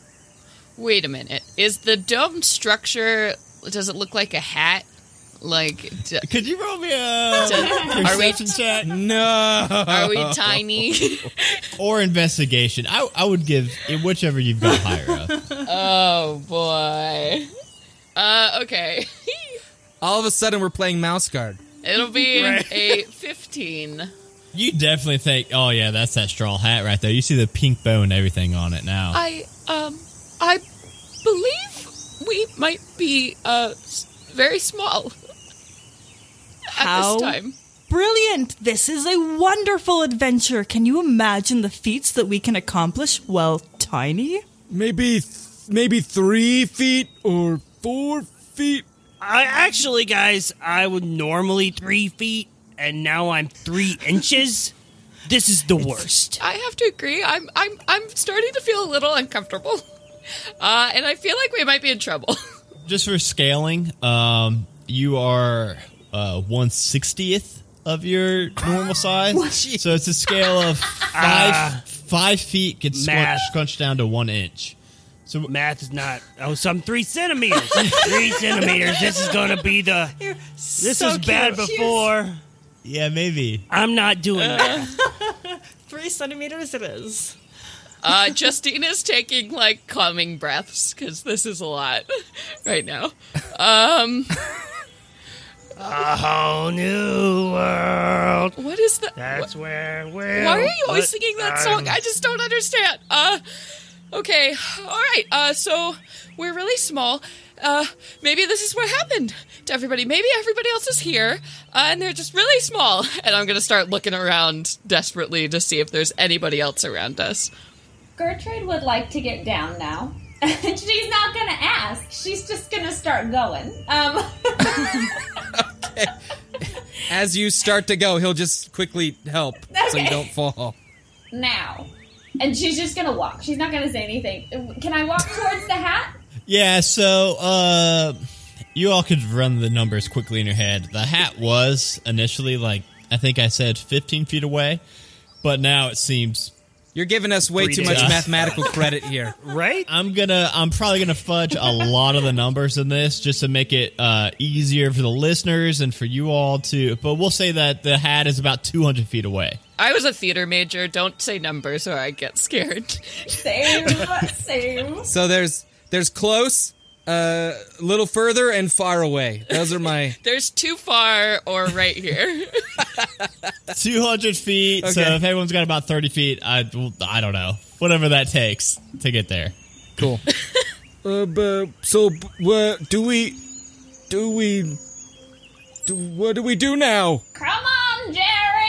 Wait a minute. Is the dome structure? Does it look like a hat? Like, d- Could you roll me a d- are we perception check No. are we tiny? [laughs] or investigation? I, I would give whichever you've got higher up. [laughs] oh boy. Uh, okay. All of a sudden, we're playing mouse guard. It'll be a fifteen. You definitely think, oh yeah, that's that straw hat right there. You see the pink bow and everything on it now. I um I believe we might be uh very small [laughs] at this time. Brilliant! This is a wonderful adventure. Can you imagine the feats that we can accomplish while tiny? Maybe, th- maybe three feet or four feet. I actually, guys, I would normally three feet, and now I'm three inches. This is the worst. I have to agree. I'm I'm I'm starting to feel a little uncomfortable. [laughs] Uh and I feel like we might be in trouble. [laughs] Just for scaling, um, you are uh, one sixtieth of your normal size. [laughs] so it's a scale of five five feet gets Math. scrunched, scrunched down to one inch. So Math is not. Oh, some three centimeters. three centimeters. This is gonna be the. This so was bad cute. before. Yeah, maybe. I'm not doing that. [laughs] Three centimeters it is. Uh Justine is taking like calming breaths cuz this is a lot [laughs] right now. Um A whole new world. what is that? That's where we're. Why are you always singing that song? I just don't understand. Uh, okay, all right. Uh, so we're really small. Uh, maybe this is what happened to everybody. Maybe everybody else is here, uh, and they're just really small. [laughs] And I'm gonna start looking around desperately to see if there's anybody else around us. Gertrude would like to get down now. [laughs] She's not gonna ask. She's just gonna start going. Um, [laughs] As you start to go, he'll just quickly help so you don't fall. now. And she's just gonna walk. She's not gonna say anything. Can I walk towards the hat? Yeah, so uh you all could run the numbers quickly in your head. The hat was initially like I think I said 15 feet away, but now it seems You're giving us way too much mathematical [laughs] credit here. Right? I'm gonna I'm probably gonna fudge a lot of the numbers in this just to make it uh, easier for the listeners and for you all to. But we'll say that the hat is about 200 feet away. I was a theater major. Don't say numbers or I get scared. Same, same. So there's there's close, uh, a little further, and far away. Those are my. [laughs] There's too far or right here. [laughs] 200 feet. So if everyone's got about 30 feet, I I don't know whatever that takes to get there. Cool. [laughs] Uh, but, so, b- what do we, do we, do, what do we do now? Come on, Jerry!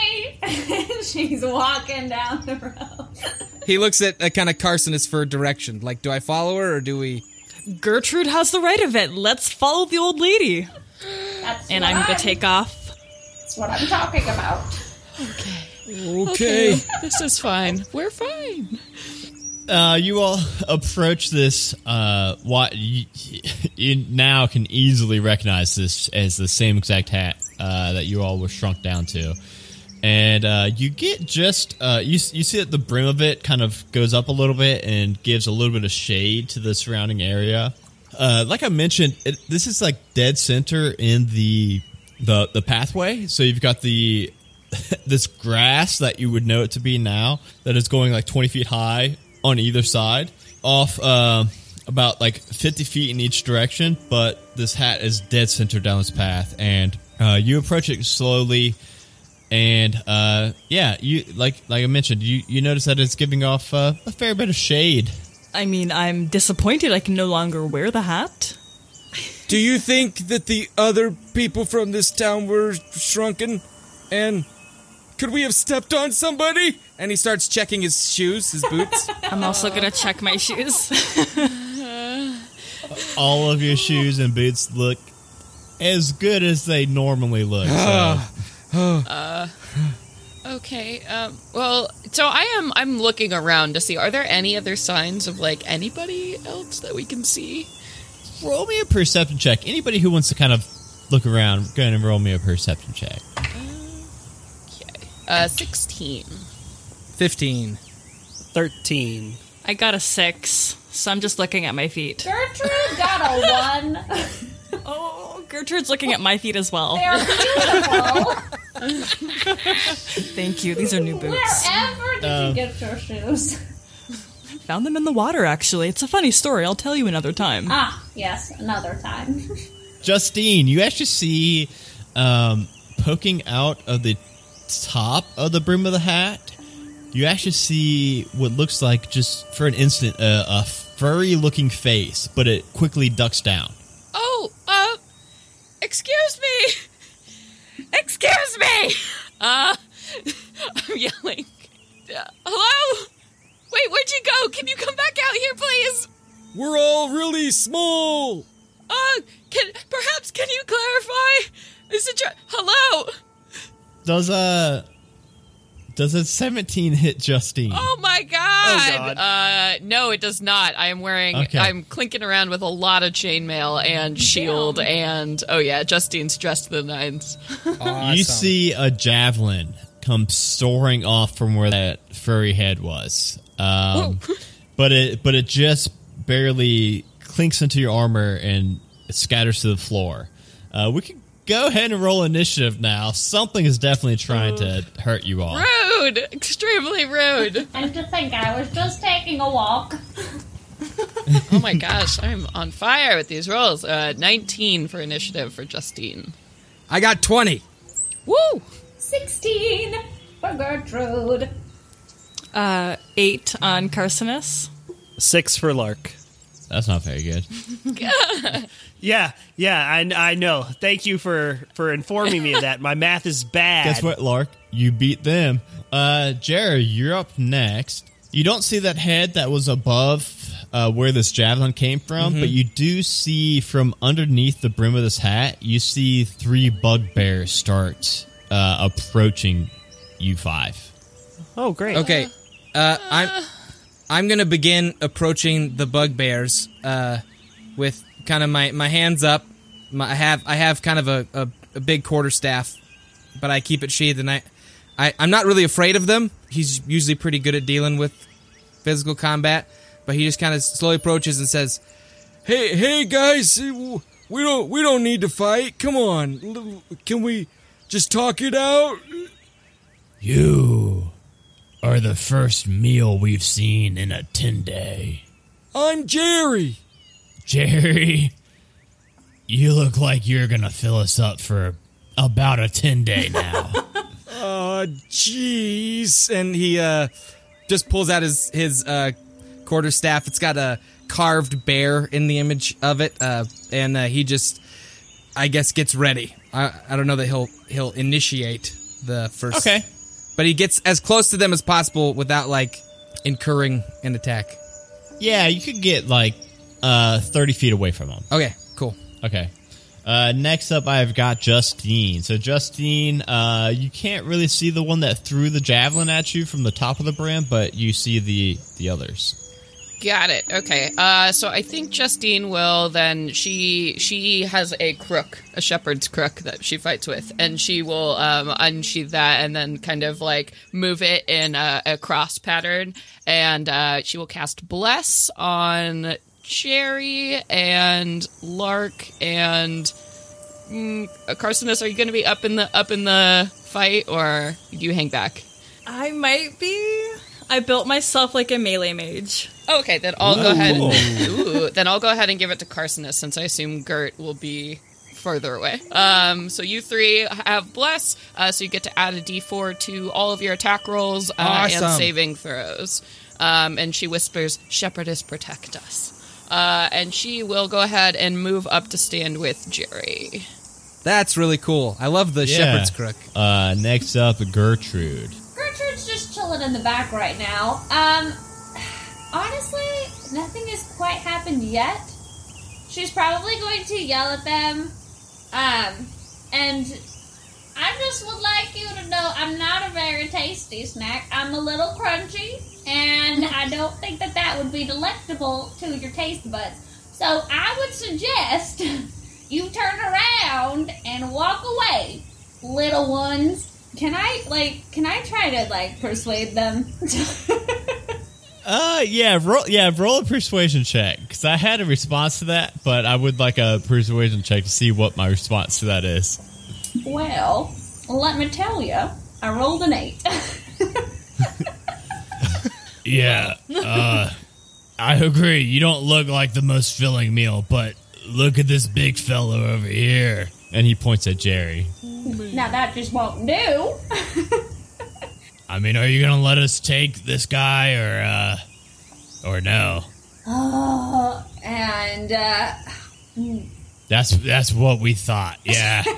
[laughs] she's walking down the road. [laughs] He looks at uh, kind of Carcinus for direction. Like, do I follow her or do we? Gertrude has the right of it. Let's follow the old lady. That's And what I'm gonna take off. That's what I'm talking about. Okay. Okay. [laughs] This is fine. We're fine. Uh, you all approach this. Uh, what you, you now can easily recognize this as the same exact hat uh, that you all were shrunk down to, and uh, you get just uh, you you see that the brim of it kind of goes up a little bit and gives a little bit of shade to the surrounding area. Uh, like I mentioned, it, this is like dead center in the the the pathway. So you've got the [laughs] this grass that you would know it to be now that is going like 20 feet high on either side off uh, about like 50 feet in each direction but this hat is dead center down this path and uh, you approach it slowly and uh, yeah you like like i mentioned you you notice that it's giving off uh, a fair bit of shade I mean, I'm disappointed I can no longer wear the hat. Do you think that the other people from this town were shrunken? And could we have stepped on somebody? And he starts checking his shoes, his boots. [laughs] I'm also gonna check my shoes. [laughs] all of your shoes and boots look as good as they normally look so. Okay. Um, well, so I am. I'm looking around to see. Are there any other signs of like anybody else that we can see? roll me a perception check anybody who wants to kind of look around go ahead and roll me a perception check Okay. Uh, sixteen. Fifteen. 13. I got a six, so I'm just looking at my feet. Gertrude got a one. [laughs] Oh, Gertrude's looking at my feet as well. They're beautiful. [laughs] Thank you. These are new boots. Wherever did Um, you get your shoes? Found them in the water, actually. It's a funny story. I'll tell you another time. Ah, yes, another time. Justine, you actually see um, poking out of the top of the brim of the hat, you actually see what looks like just for an instant a, a furry looking face, but it quickly ducks down. Oh, uh, excuse me. Excuse me. Uh, [laughs] I'm yelling. Uh, hello? Wait, where'd you go? Can you come back out here, please? We're all really small. Uh, can perhaps can you clarify? Is it your hello? Does a does a 17 hit Justine? Oh my god! God. Uh, no, it does not. I am wearing. Okay. I'm clinking around with a lot of chainmail and shield, and oh yeah, Justine's dressed to the nines. [laughs] Awesome. You see a javelin come soaring off from where that furry head was, um, [laughs] but it but it just barely clinks into your armor and scatters to the floor. Uh, we can go ahead and roll initiative now. Something is definitely trying to hurt you all. Rude, extremely rude. [laughs] And to think I was just taking a walk. oh my gosh, I'm on fire with these rolls. Uh, 19 for initiative for Justine. I got 20. Woo! 16 for Gertrude. Uh, eight on Carcinus. Six for Lark. That's not very good. [laughs] Yeah, yeah, I, I know. Thank you for for informing me of that. My math is bad. Guess what, Lark? You beat them. Uh, Jerry, you're up next. You don't see that head that was above uh, where this javelin came from, but you do see from underneath the brim of this hat, you see three bugbears start uh, approaching you five. Oh, great. Okay. Uh, I'm I'm gonna begin approaching the bugbears uh, with kind of my, my hands up. My, I have I have kind of a, a, a big quarterstaff, but I keep it sheathed, and I, I I'm not really afraid of them. He's usually pretty good at dealing with physical combat, but he just kind of slowly approaches and says, Hey, hey, guys, we don't we don't need to fight. Come on, can we just talk it out? You are the first meal we've seen in a 10 day. I'm Jerry. Jerry, you look like you're gonna fill us up for about a 10 day now. [laughs] "Oh, jeez," and he uh, just pulls out his his uh, quarterstaff. It's got a carved bear in the image of it, uh, and uh, he just, I guess, gets ready. I, I don't know that he'll he'll initiate the first. okay. but he gets as close to them as possible without like incurring an attack. Yeah, you could get like uh, 30 feet away from them. Okay, cool. Okay. Uh, next up, I've got Justine. So, Justine, uh, you can't really see the one that threw the javelin at you from the top of the brim, but you see the the others. Got it. Okay. Uh, so I think Justine will then she she has a crook, a shepherd's crook that she fights with, and she will um, unsheath that and then kind of like move it in a, a cross pattern, and uh, she will cast bless on Jerry and Lark and mm, Carcinus. Are you going to be up in the up in the fight, or do you hang back? I might be. I built myself like a melee mage. Okay, then I'll go ahead. And, ooh, then I'll go ahead and give it to Carcinus since I assume Gert will be further away. Um, so you three have bless, uh, so you get to add a D4 to all of your attack rolls uh, and saving throws. Um, and she whispers, "Shepherdess, protect us." Uh, and she will go ahead and move up to stand with Jerry. That's really cool. I love the shepherd's crook. Uh, next up, Gertrude. Gertrude's just chilling in the back right now. Um, honestly, nothing has quite happened yet. She's probably going to yell at them. Um, and I just would like you to know I'm not a very tasty snack. I'm a little crunchy, and I don't think that that would be delectable to your taste buds. So I would suggest [laughs] you turn around and walk away, little ones. Can I like? Can I try to like persuade them? [laughs] Uh, yeah, roll, yeah, roll a persuasion check because I had a response to that, but I would like a persuasion check to see what my response to that is. Well, let me tell you, I rolled an eight. [laughs] Yeah, uh, I agree. You don't look like the most filling meal, but look at this big fellow over here. And he points at Jerry. now that just won't do. [laughs] I mean, are you gonna let us take this guy or uh or no? Oh, and uh, That's that's what we thought. Yeah. [laughs]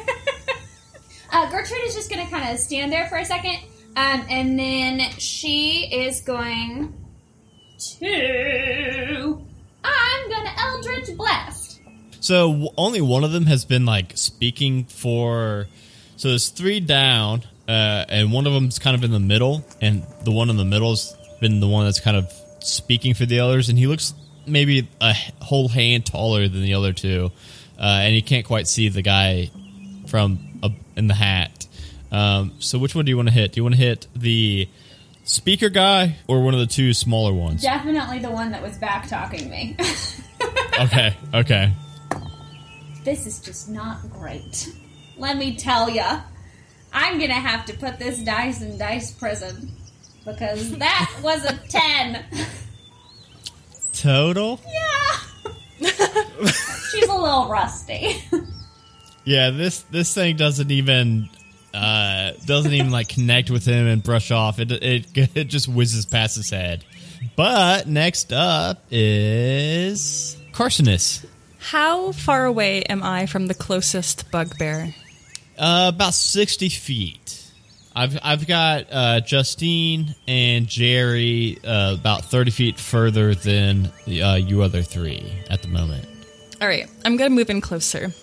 Gertrude is just gonna kind of stand there for a second, um, and then she is going to. I'm gonna Eldritch Blast. so only one of them has been like speaking for. So there's three down, uh, and one of them's kind of in the middle, and the one in the middle's been the one that's kind of speaking for the others, and he looks maybe a whole hand taller than the other two, uh, and he can't quite see the guy from in the hat. Um, so which one do you want to hit? Do you want to hit the speaker guy or one of the two smaller ones? Definitely the one that was back talking me. [laughs] Okay, okay. this is just not great. Let me tell ya. I'm gonna have to put this dice in dice prison because that [laughs] was a 10. Total? Yeah. [laughs] She's a little rusty. Yeah, this this thing doesn't even uh doesn't even like connect with him and brush off. It it [laughs] it just whizzes past his head. But next up is Carcinus. How far away am I from the closest bugbear? Uh, about sixty feet. I've I've got uh, Justine and Jerry uh, about thirty feet further than uh, you other three at the moment. All right, I'm gonna move in closer.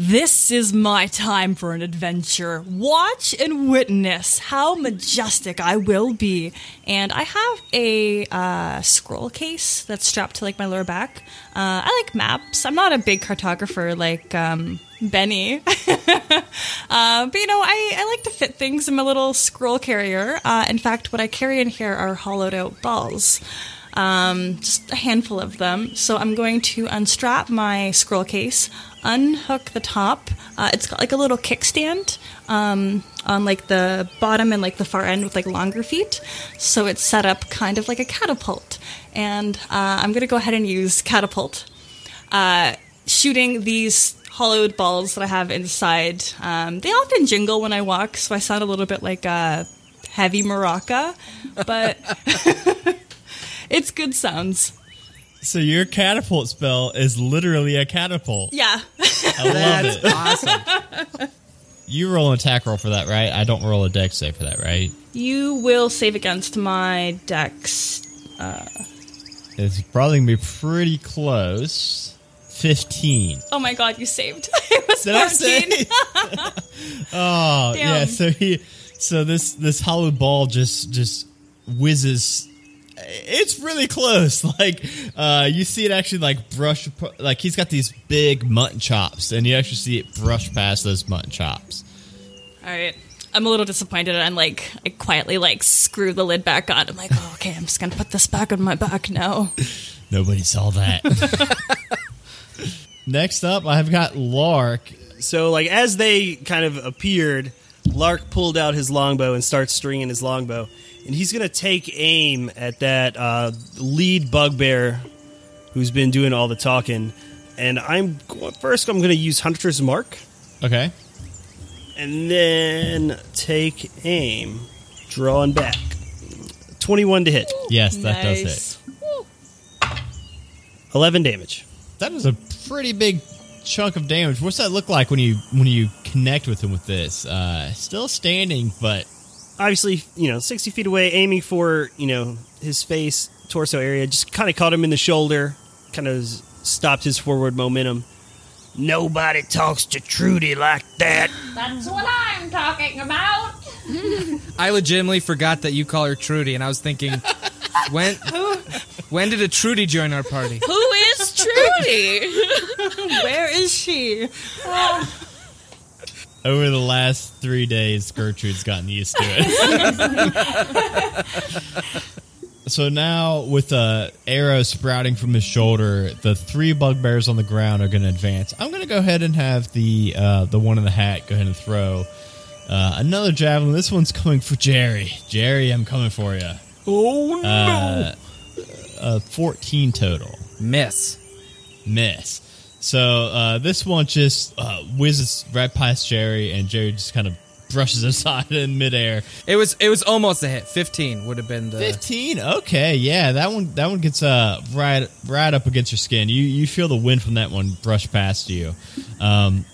This is my time for an adventure. Watch and witness how majestic I will be. And I have a uh, scroll case that's strapped to like my lower back. Uh, I like maps. I'm not a big cartographer like um, Benny, [laughs] uh, but you know I, I like to fit things in my little scroll carrier. Uh, in fact, what I carry in here are hollowed out balls um, just a handful of them. So I'm going to unstrap my scroll case, unhook the top. Uh, it's got like a little kickstand um, on like the bottom and like the far end with like longer feet. So it's set up kind of like a catapult. And uh, I'm going to go ahead and use catapult. Uh, shooting these hollowed balls that I have inside. Um, they often jingle when I walk, so I sound a little bit like a heavy maraca, but [laughs] it's good sounds. So your catapult spell is literally a catapult. Yeah. I love That's it. awesome. You roll an attack roll for that, right? I don't roll a dex save for that, right? you will save against my dex. Uh, it's probably gonna be pretty close. Fifteen. Oh my god, you saved. [laughs] it was Did I 14. say? [laughs] oh Damn. yeah. So he, so this this hollow ball just just whizzes. It's really close. [laughs] Like uh, you see it actually like brush. Like he's got these big mutton chops, and you actually see it brush past those mutton chops. All right. I'm a little disappointed and like I quietly like screw the lid back on. I'm like, oh, okay, I'm just gonna put this back on my back now. [laughs] Nobody saw that. [laughs] Next up, I've got Lark. So, like, as they kind of appeared, Lark pulled out his longbow and starts stringing his longbow. And he's going to take aim at that uh, lead bugbear who's been doing all the talking. And I'm go- first, I'm going to use Hunter's Mark Okay. and then take aim, drawing back. 21 to hit, Yes, that does Nice. hit. 11 damage. That is a pretty big chunk of damage. What's that look like when you when you connect with him with this? Uh, still standing, but obviously, you know, 60 feet away, aiming for, you know, his face, torso area, just kind of caught him in the shoulder, kind of stopped his forward momentum. Nobody talks to Trudy like that. That's what I'm talking about. [laughs] I legitimately forgot that you call her Trudy, and I was thinking, [laughs] when when did a Trudy join our party? Who is Trudy? [laughs] Where is she? Over the last three days, Gertrude's gotten used to it. [laughs] so now, with a arrow sprouting from his shoulder, the three bugbears on the ground are going to advance. I'm going to go ahead and have the uh, the one in the hat go ahead and throw uh, another javelin. This one's coming for Jerry. Jerry, I'm coming for you. Oh no! Uh, uh, 14 total. Miss. miss. So uh, this one just uh, whizzes right past Jerry, and Jerry just kind of brushes [laughs] aside in midair. It was it was almost a hit. Fifteen would have been the. Fifteen. Okay, yeah, that one that one gets uh right right up against your skin. You you feel the wind from that one brush past you. Um,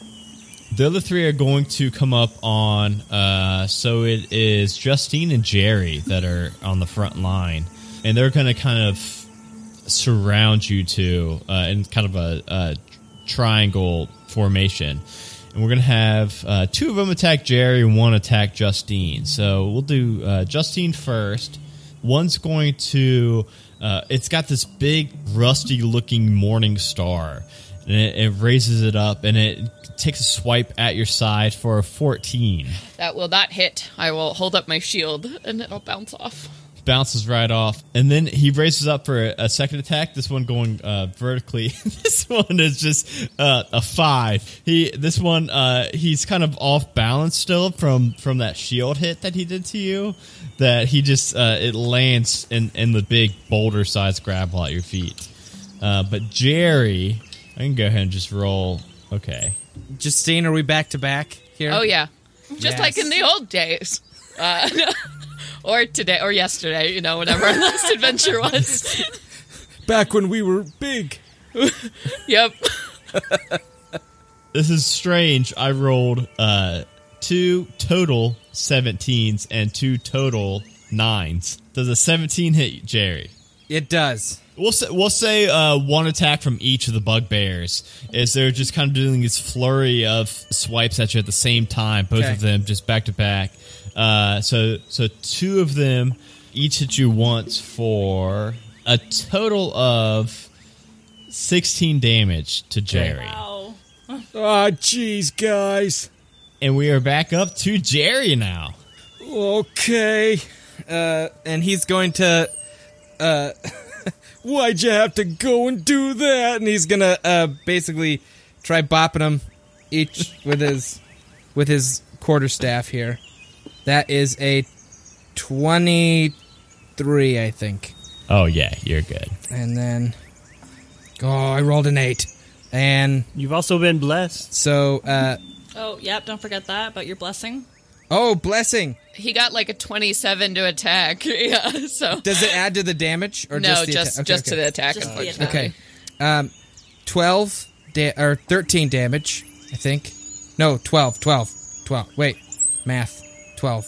the other three are going to come up on. Uh, so it is Justine and Jerry that are on the front line, and they're going to kind of surround you two uh, in kind of a, a triangle formation. And we're going to have uh, two of them attack Jerry and one attack Justine. So we'll do uh, Justine first. One's going to. Uh, it's got this big, rusty looking morning star. And it, it raises it up and it takes a swipe at your side for a 14. That will not hit. I will hold up my shield and it'll bounce off. Bounces right off, and then he raises up for a, a second attack. This one going uh, vertically. [laughs] this one is just uh, a five. He this one uh, he's kind of off balance still from from that shield hit that he did to you. That he just uh, it lands in in the big boulder sized gravel at your feet. Uh, but Jerry, I can go ahead and just roll. Okay, Justine, are we back to back here? Oh yeah, just Yes. like in the old days, uh, [laughs] or today, or yesterday. You know, whatever our last adventure was. [laughs] Back when we were big. [laughs] yep. this is strange. I rolled uh, two total 17s and two total nines. Does a 17 hit Jerry? It does. We'll say, we'll say uh, one attack from each of the bugbears. Is they're just kind of doing this flurry of swipes at you at the same time, both Okay. of them just back to back. Uh, So so two of them each hit you once for a total of sixteen damage to Jerry. Wow. Ah, jeez, guys. And we are back up to Jerry now. Okay. Uh, and he's going to. Uh, [laughs] Why'd you have to go and do that? and he's gonna uh, basically try bopping them each with his with his quarterstaff here. That is a twenty-three, I think. Oh yeah, you're good. And then, oh, I rolled an eight, and You've also been blessed. so uh, Oh, yep. Don't forget that about your blessing. oh, blessing. He got like a twenty-seven to attack. [laughs] Yeah. So Does it add to the damage or no, just the just atta- okay, just okay. to the attack. Just the attack. Okay. Um, 12 da- or 13 damage, I think. No, 12, 12, 12. Wait, math. 12.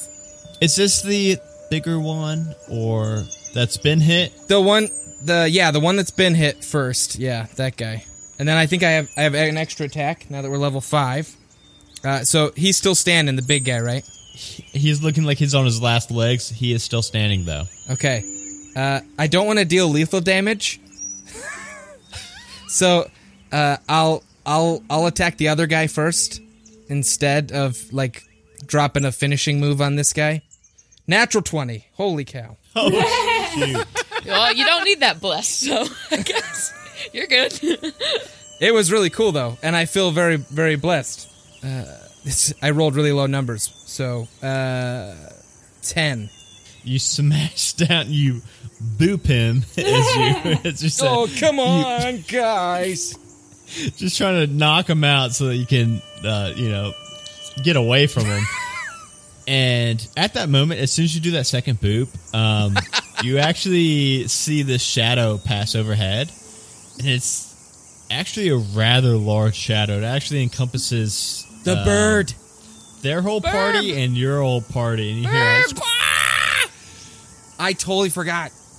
Is this the bigger one or that's been hit? The one, the, yeah, the one that's been hit first. Yeah, that guy. And then I think I have, I have an extra attack now that we're level 5. Uh, so he's still standing, the big guy, right? He's looking like he's on his last legs. He is still standing though. Okay. Uh, I don't want to deal lethal damage. [laughs] so, uh, I'll I'll I'll attack the other guy first instead of like dropping a finishing move on this guy. Natural 20. Holy cow. [laughs] Well, you don't need that bless, so [laughs] I guess you're good. It was really cool though, and I feel very very blessed. Uh, it's, I rolled really low numbers. So, uh 10. You smash down. You boop him [laughs] as you. As you said. Oh, come on, guys. just trying to knock him out so that you can, uh, you know, get away from him. [laughs] and at that moment, as soon as you do that second boop, um, [laughs] you actually see this shadow pass overhead, and it's actually a rather large shadow. It actually encompasses The uh, bird. their whole party, and your whole party. And you hear it. I totally forgot. [laughs]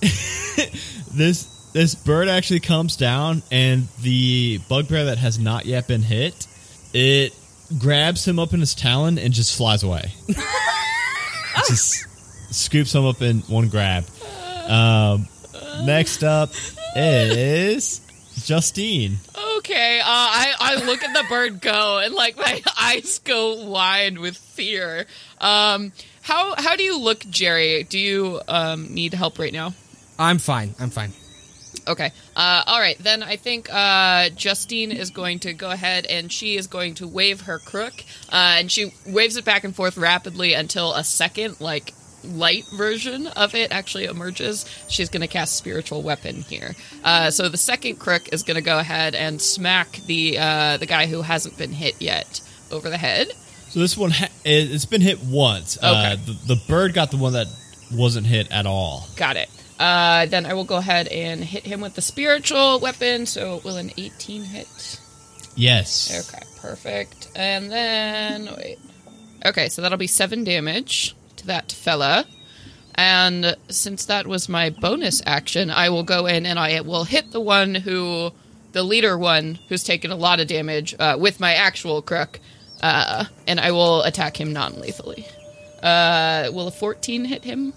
this this bird actually comes down and the bugbear that has not yet been hit it grabs him up in his talon and just flies away [laughs] just scoops him up in one grab um, next up is justine okay, uh, I I look at the bird go, and like my [laughs] eyes go wide with fear. Um, how how do you look, Jerry? Do you um need help right now? I'm fine. I'm fine. Okay. Uh, all right. Then I think uh, Justine is going to go ahead and she is going to wave her crook, uh, and she waves it back and forth rapidly until a second, like light version of it actually emerges. She's going to cast spiritual weapon here. Uh, so the second crook is going to go ahead and smack the uh, the guy who hasn't been hit yet over the head. So this one, ha- it- it's been hit once. Uh, Okay. the, the bird got the one that wasn't hit at all. Got it. Uh, then I will go ahead and hit him with the spiritual weapon. So will an 18 hit? Yes. Okay, perfect. And then wait. Okay, so that'll be seven damage to that fella. And since that was my bonus action, I will go in and I will hit the one who, the leader one who's taken a lot of damage uh, with my actual crook, uh, and I will attack him non-lethally. Uh, will a 14 hit him?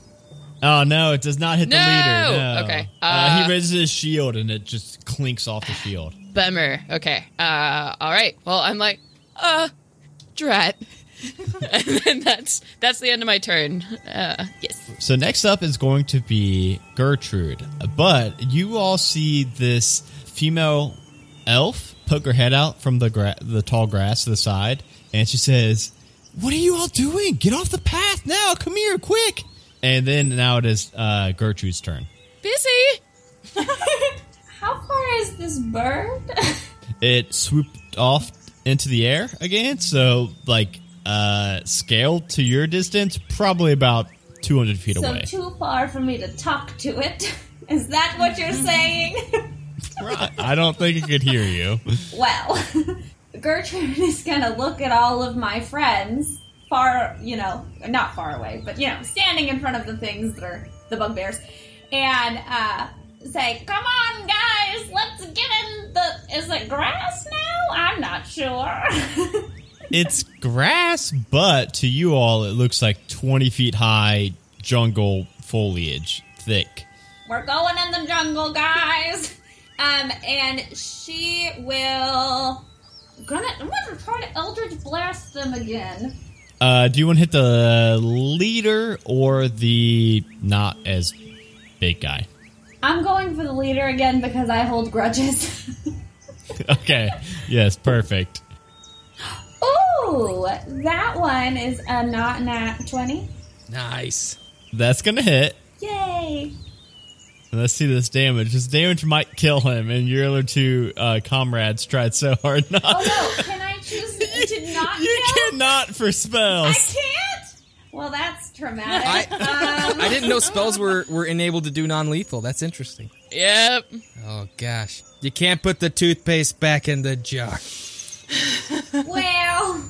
Oh no, it does not hit the No! leader. No. Okay. Uh, Uh, he raises his shield and it just clinks off the shield. Bummer. Okay. Uh, all right. Well, I'm like, uh, drat. [laughs] and then that's that's the end of my turn. Uh, yes. So next up is going to be Gertrude, but you all see this female elf poke her head out from the gra- the tall grass to the side, and she says, "What are you all doing? Get off the path now! Come here, quick!" And then now it is uh, Gertrude's turn. Busy. [laughs] How far is this bird? [laughs] It swooped off into the air again, so like uh, scaled to your distance, probably about two hundred feet so away. too far for me to talk to it. [laughs] Is that what you're saying? Right. I don't think it could hear you. well, Gertrude is gonna look at all of my friends far, you know, not far away, but you know, standing in front of the things that are the bugbears, and uh, say, "Come on, guys, let's get in the. Is it grass now? I'm not sure." [laughs] It's grass, but to you all, it looks like 20 feet high jungle foliage, thick. We're going in the jungle, guys. Um, and she will. Gonna, I'm gonna try to Eldritch Blast them again. Uh, do you want to hit the leader or the not as big guy? I'm going for the leader again because I hold grudges. [laughs] Okay. yes, perfect. Ooh, that one is a not nat 20. Nice. That's going to hit. Yay! Let's see this damage. This damage might kill him, and your other two uh, comrades tried so hard not. Oh no, can I choose to not you kill? cannot for I spells. can't! Well, that's traumatic. I- um, I didn't know spells were, were enabled to do non lethal. That's interesting. Yep. Oh, gosh. You can't put the toothpaste back in the jar. well,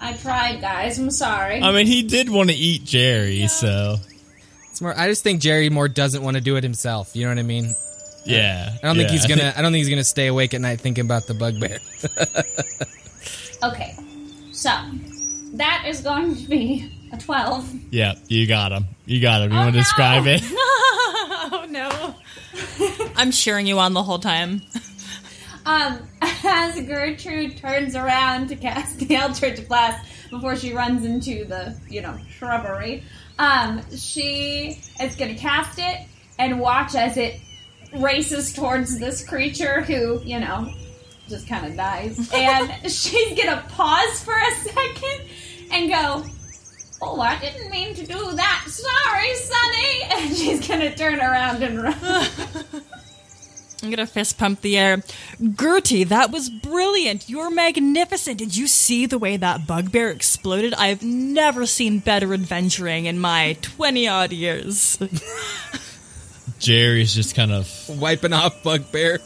I tried, guys. I'm sorry. I mean, he did want to eat Jerry, so It's more, I just think Jerry Moore doesn't want to do it himself. You know what I mean? yeah. I don't think yeah. he's gonna. [laughs] I don't think he's gonna stay awake at night thinking about the bugbear. [laughs] okay, so that is going to be a 12. Yeah, you got him. You got him. You Oh, want to no. describe it? [laughs] Oh no. I'm cheering you on the whole time. Um, [laughs] as Gertrude turns around to cast the Eldritch Blast before she runs into the, you know, shrubbery, um, she is going to cast it and watch as it races towards this creature who, you know, just kind of dies. And [laughs] she's going to pause for a second and go, Oh, I didn't mean to do that. Sorry, Sonny. [laughs] And she's going to turn around and run. [laughs] I'm gonna fist pump the air. Gertie, that was brilliant. You're magnificent. Did you see the way that bugbear exploded? I've never seen better adventuring in my 20 odd years. Jerry's just kind of Wiping off bugbear.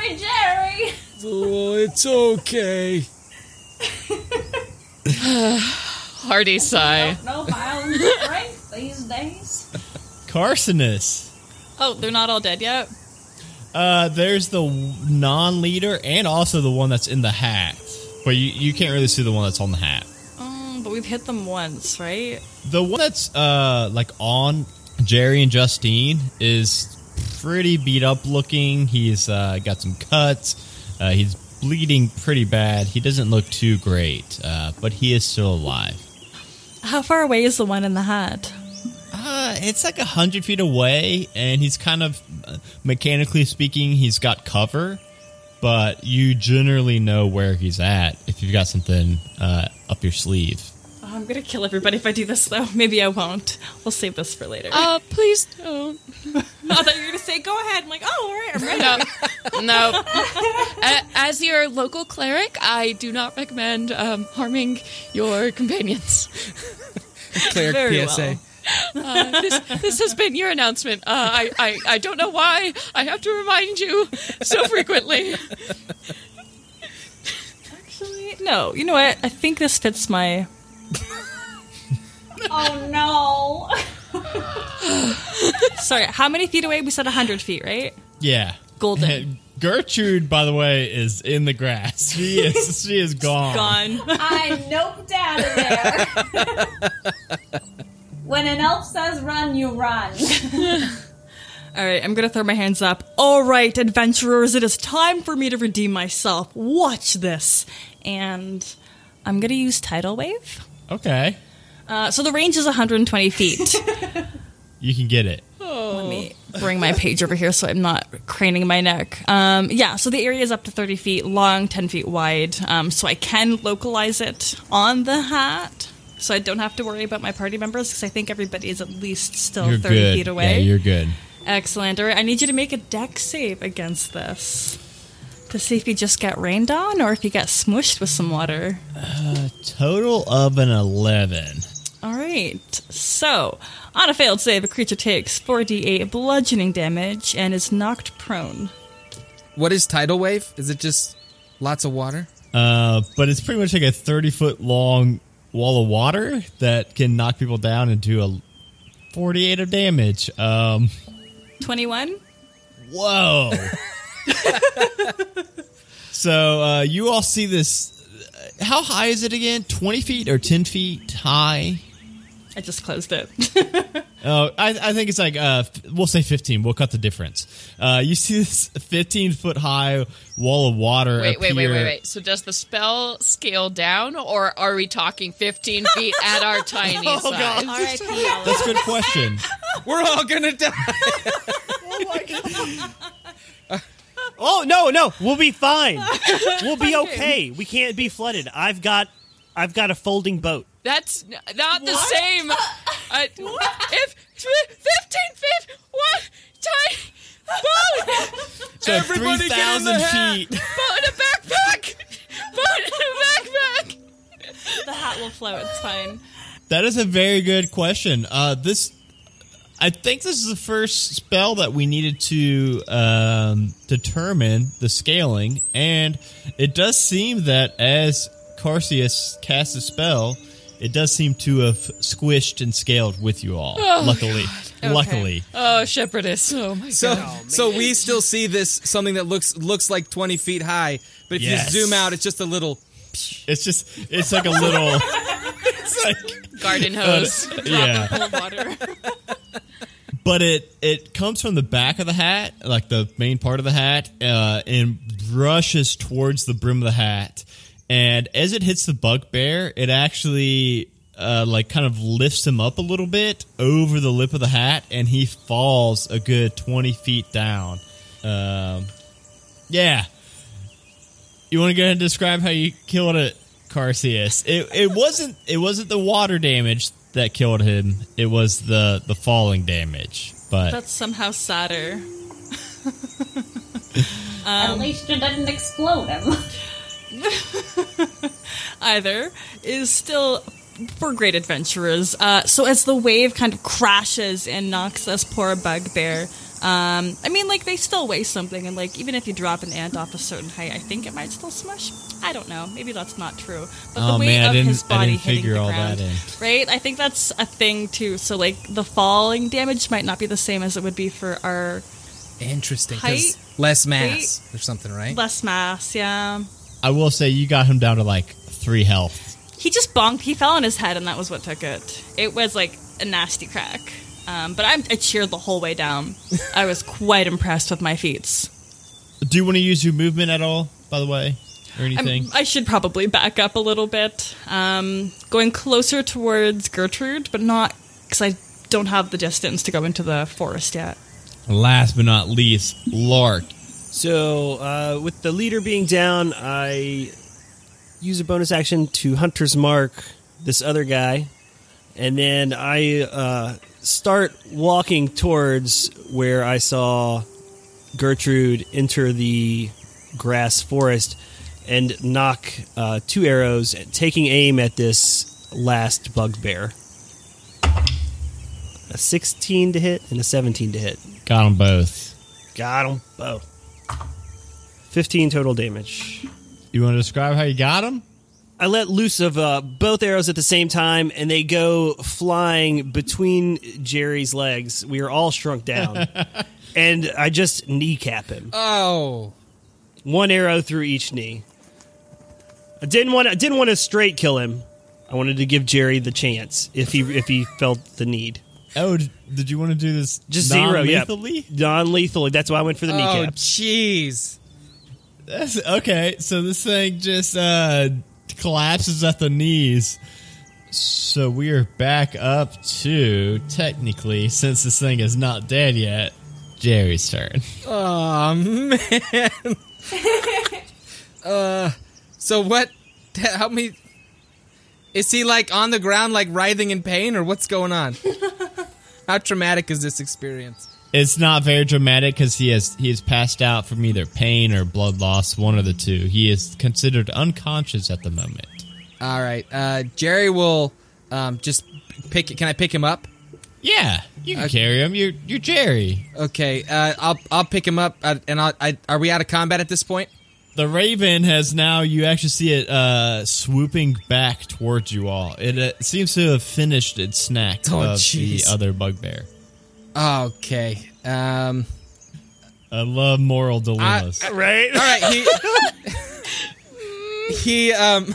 Sorry, Jerry. Oh, it's okay. [sighs] Hearty sigh. No my own strength these days. Carcinus. Oh, they're not all dead yet? Uh, there's the non-leader and also the one that's in the hat, but you, you can't really see the one that's on the hat. Um, but we've hit them once, right? The one that's uh like on Jerry and Justine is pretty beat up looking. He's uh, got some cuts. Uh, he's bleeding pretty bad. He doesn't look too great, uh, but he is still alive. How far away is the one in the hat? Uh, it's like a hundred feet away, and he's kind of uh, mechanically speaking, he's got cover, but you generally know where he's at if you've got something uh, up your sleeve. Oh, I'm gonna kill everybody if I do this, though. [laughs] Maybe I won't. We'll save this for later. Uh, please don't. [laughs] [laughs] I thought you were gonna say, "Go ahead." I'm like, "Oh, all right, I'm ready." No, No. [laughs] As your local cleric, I do not recommend um, harming your companions. Cleric Very PSA. Uh, this, this has been your announcement. Uh, I, I, I don't know why I have to remind you so frequently. Actually, no. You know what? I think this fits my. Oh no. [laughs] [laughs] Sorry, how many feet away? We said 100 feet, right? Yeah. Golden. [laughs] Gertrude, by the way, is in the grass. She is [laughs] she is gone. Gone. I noped out of there. when an elf says run, you run. All right, I'm gonna throw my hands up. All right, adventurers, it is time for me to redeem myself. Watch this, and I'm gonna use tidal wave. Okay. Uh, so the range is 120 feet. [laughs] You can get it. Let me bring my page over here so I'm not craning my neck. Um, yeah, so the area is up to 30 feet long, 10 feet wide. Um, so I can localize it on the hat. So I don't have to worry about my party members because I think everybody is at least still You're 30 good. feet away. Yeah, you're good. Excellent. All right, I need you to make a Dex save against this to see if you just get rained on or if you get smushed with some water. Total of an eleven. All right. So, on a failed save, a creature takes 4d8 bludgeoning damage and is knocked prone. What is tidal wave? Is it just lots of water? Uh, but it's pretty much like a thirty foot long wall of water that can knock people down and do a forty eight of damage. Um, 21? whoa. [laughs] so uh, you all see this. How high is it again? Twenty feet or ten feet high? I just closed it. [laughs] Oh, I, I think it's like uh, we'll say fifteen. We'll cut the difference. Uh, you see this fifteen foot high wall of water. Wait, wait, wait, wait, wait. So does the spell scale down, or are we talking 15 feet at our tiny [laughs] size? [laughs] RIP. That's a good question. We're all gonna die. Oh no, no, we'll be fine. We'll be okay. We can't be flooded. I've got, I've got a folding boat. That's n- not the same. [laughs] Uh, if 15 feet, what? Tiny boat, [laughs] So Everybody get in the hat. feet. boat in a backpack, [laughs] boat in a backpack. the hat will float. It's fine. That is a very good question. Uh, this, I think, this is the first spell that we needed to um, determine the scaling, and it does seem that as Carcinus casts a spell, it does seem to have squished and scaled with you all. luckily, luckily. Oh, shepherdess. Oh my So, god. so we still see this something that looks looks like twenty feet high, but if Yes. you zoom out, it's just a little. It's just, it's like a little. [laughs] it's like, Garden [laughs] hose. yeah. Water. [laughs] but it it comes from the back of the hat, like the main part of the hat, uh, and brushes towards the brim of the hat. And as it hits the bugbear, it actually uh, like kind of lifts him up a little bit over the lip of the hat, and he falls a good twenty feet down. Um, yeah. You want to go ahead and describe how you killed it, Carcinus? It it wasn't it wasn't the water damage that killed him. It was the the falling damage. But That's somehow sadder. [laughs] [laughs] At least you didn't explode him. [laughs] [laughs] either is still for great adventurers. Uh, so as the wave kind of crashes and knocks us poor bugbear, um, I mean, like they still weigh something, and like even if you drop an ant off a certain height, I think it might still smush. I don't know. Maybe that's not true. But Oh, the weight man, I of didn't- his I body didn't hitting figure the all ground, that in. right? I think that's a thing too. So like the falling damage might not be the same as it would be for our Interesting. 'cause Height, less mass or something, right? less mass. Yeah. I will say you got him down to like three health. he just bonked. He fell on his head, and that was what took it. It was like a nasty crack. Um, but I'm, I cheered the whole way down. I was quite impressed with my feats. Do you want to use your movement at all? By the way, or I'm- anything? I should probably back up a little bit, um, going closer towards Gertrude, but not because I don't have the distance to go into the forest yet. Last but not least, Lark. So, uh, with the leader being down, I use a bonus action to Hunter's Mark this other guy, and then I uh, start walking towards where I saw Gertrude enter the grass forest and knock uh, two arrows, taking aim at this last bugbear. A 16 to hit and a 17 to hit. Got them both. Got them both. 15 total damage. You want to describe how you got him? I let loose of uh, both arrows at the same time, and they go flying between Jerry's legs. We are all shrunk down, [laughs] and I just kneecap him. Oh. One arrow through each knee. I didn't want. I didn't want to straight kill him. I wanted to give Jerry the chance if he if he felt the need. Oh, did you want to do this Just zero, yeah. non-lethally? Non-lethally. That's why I went for the Oh, kneecap. Oh, jeez. That's, okay, so this thing just uh, collapses at the knees. So we are back up to technically, since this thing is not dead yet, Jerry's turn. Oh, man. [laughs] uh, so what? Help me. Is he like on the ground, like writhing in pain, or what's going on? [laughs] How traumatic is this experience? It's not very dramatic because he has he has passed out from either pain or blood loss, one of the two. He is considered unconscious at the moment. All right, uh, Jerry will um, just pick. Can I pick him up? Yeah, you can carry him. You're you're Jerry. Okay, uh, I'll I'll pick him up, uh, and I'll, I, are we out of combat at this point? The raven has now. You actually see it uh, swooping back towards you all. It uh, seems to have finished its snack Oh, of jeez. the other bugbear. Okay. Um. I love moral dilemmas. Right? All right. He. [laughs] he um.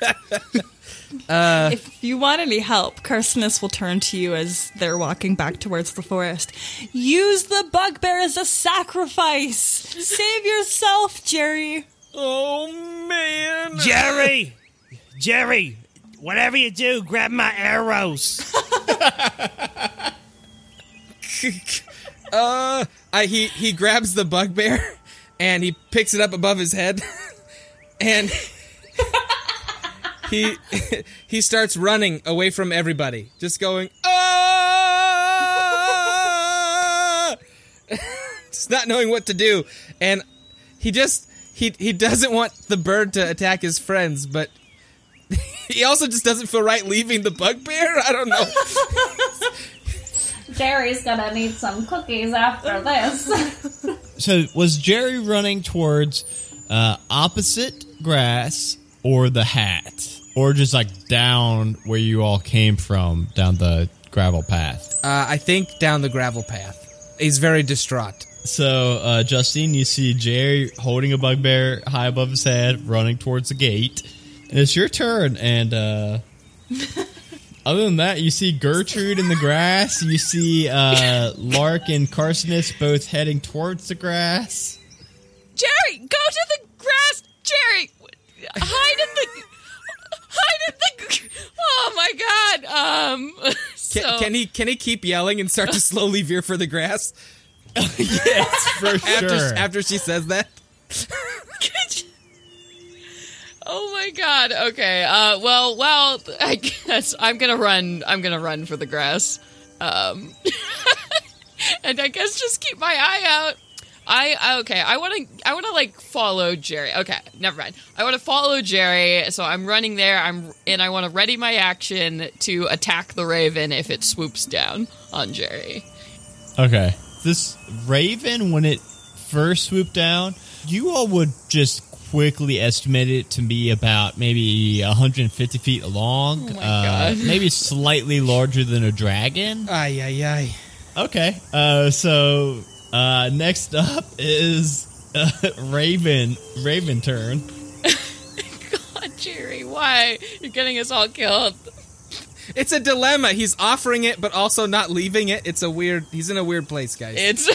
[laughs] uh, If you want any help, Carcinus will turn to you as they're walking back towards the forest. Use the bugbear as a sacrifice. Save yourself, Jerry. Oh man! Jerry, Jerry, whatever you do, grab my arrows. [laughs] [laughs] Uh, I, he he grabs the bugbear and he picks it up above his head, [laughs] and he [laughs] he starts running away from everybody, just going ah, just not knowing what to do, and he just he he doesn't want the bird to attack his friends, but. He also just doesn't feel right leaving the bugbear. I don't know. Jerry's gonna need some cookies after this. [laughs] so was Jerry running towards uh, opposite grass or the hat, or just like down where you all came from, down the gravel path? Uh, I think down the gravel path. He's very distraught. So, uh, Justine, you see Jerry holding a bugbear high above his head, running towards the gate. And it's your turn. And uh, [laughs] other than that, you see Gertrude in the grass. You see uh, [laughs] Lark and Carcinus both heading towards the grass. Jerry, go to the grass. Jerry, hide in the. Hide in the. Oh my god. Um. [laughs] Can, so, can he can he keep yelling and start to [laughs] slowly veer for the grass yes, for after sure. after she says that? Oh my god. Okay. Uh. Well. Well. I guess I'm gonna run. I'm gonna run for the grass. Um. [laughs] and I guess just keep my eye out. I okay. I want to. I want to like follow Jerry. Okay. Never mind. I want to follow Jerry. So I'm running there. I'm and I want to ready my action to attack the raven if it swoops down on Jerry. Okay. This raven, when it first swooped down, you all would just quickly estimated it to be about maybe 150 feet long. Oh my uh, God. [laughs] Maybe slightly larger than a dragon. Ay ay ay. Okay. Uh, so uh, next up is uh, [laughs] Raven. Raven turn. [laughs] God, Jerry, why you're getting us all killed? It's a dilemma. He's offering it, but also not leaving it. It's a weird. He's in a weird place, guys. It's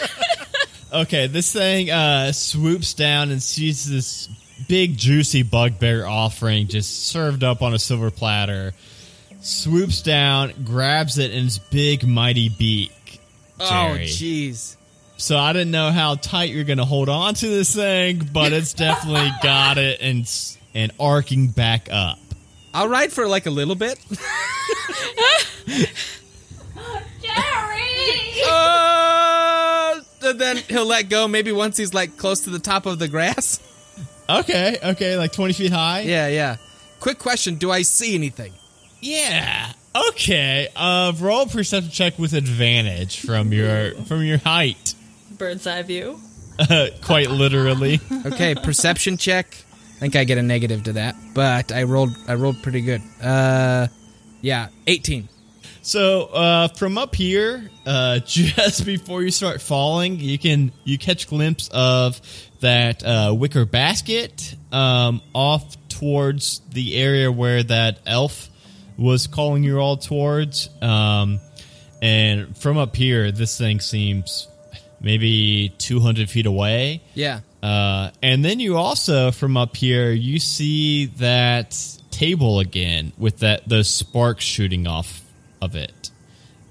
Okay, this thing uh, swoops down and sees this big, juicy bugbear offering just served up on a silver platter. Swoops down, grabs it in its big, mighty beak. oh, jeez. So I didn't know how tight you're going to hold on to this thing, but it's definitely [laughs] got it and and arcing back up. I'll ride for like a little bit. [laughs] Jerry! Uh, then he'll let go maybe once he's like close to the top of the grass. Okay, okay, like 20 feet high? Yeah, yeah. Quick question: Do I see anything? Yeah. Okay. Uh roll a perception check with advantage from your from your height. Bird's eye view. Uh, [laughs] quite literally. [laughs] Okay, perception check. I think I get a negative to that, but I rolled I rolled pretty good. Uh, yeah, eighteen. So uh, from up here, uh, [laughs] just before you start falling, you can you catch glimpse of that uh, wicker basket um, off towards the area where that elf was calling you all towards. Um, and from up here, this thing seems maybe two hundred feet away. Yeah. Uh, and then you also from up here you see that table again with that those sparks shooting off of it.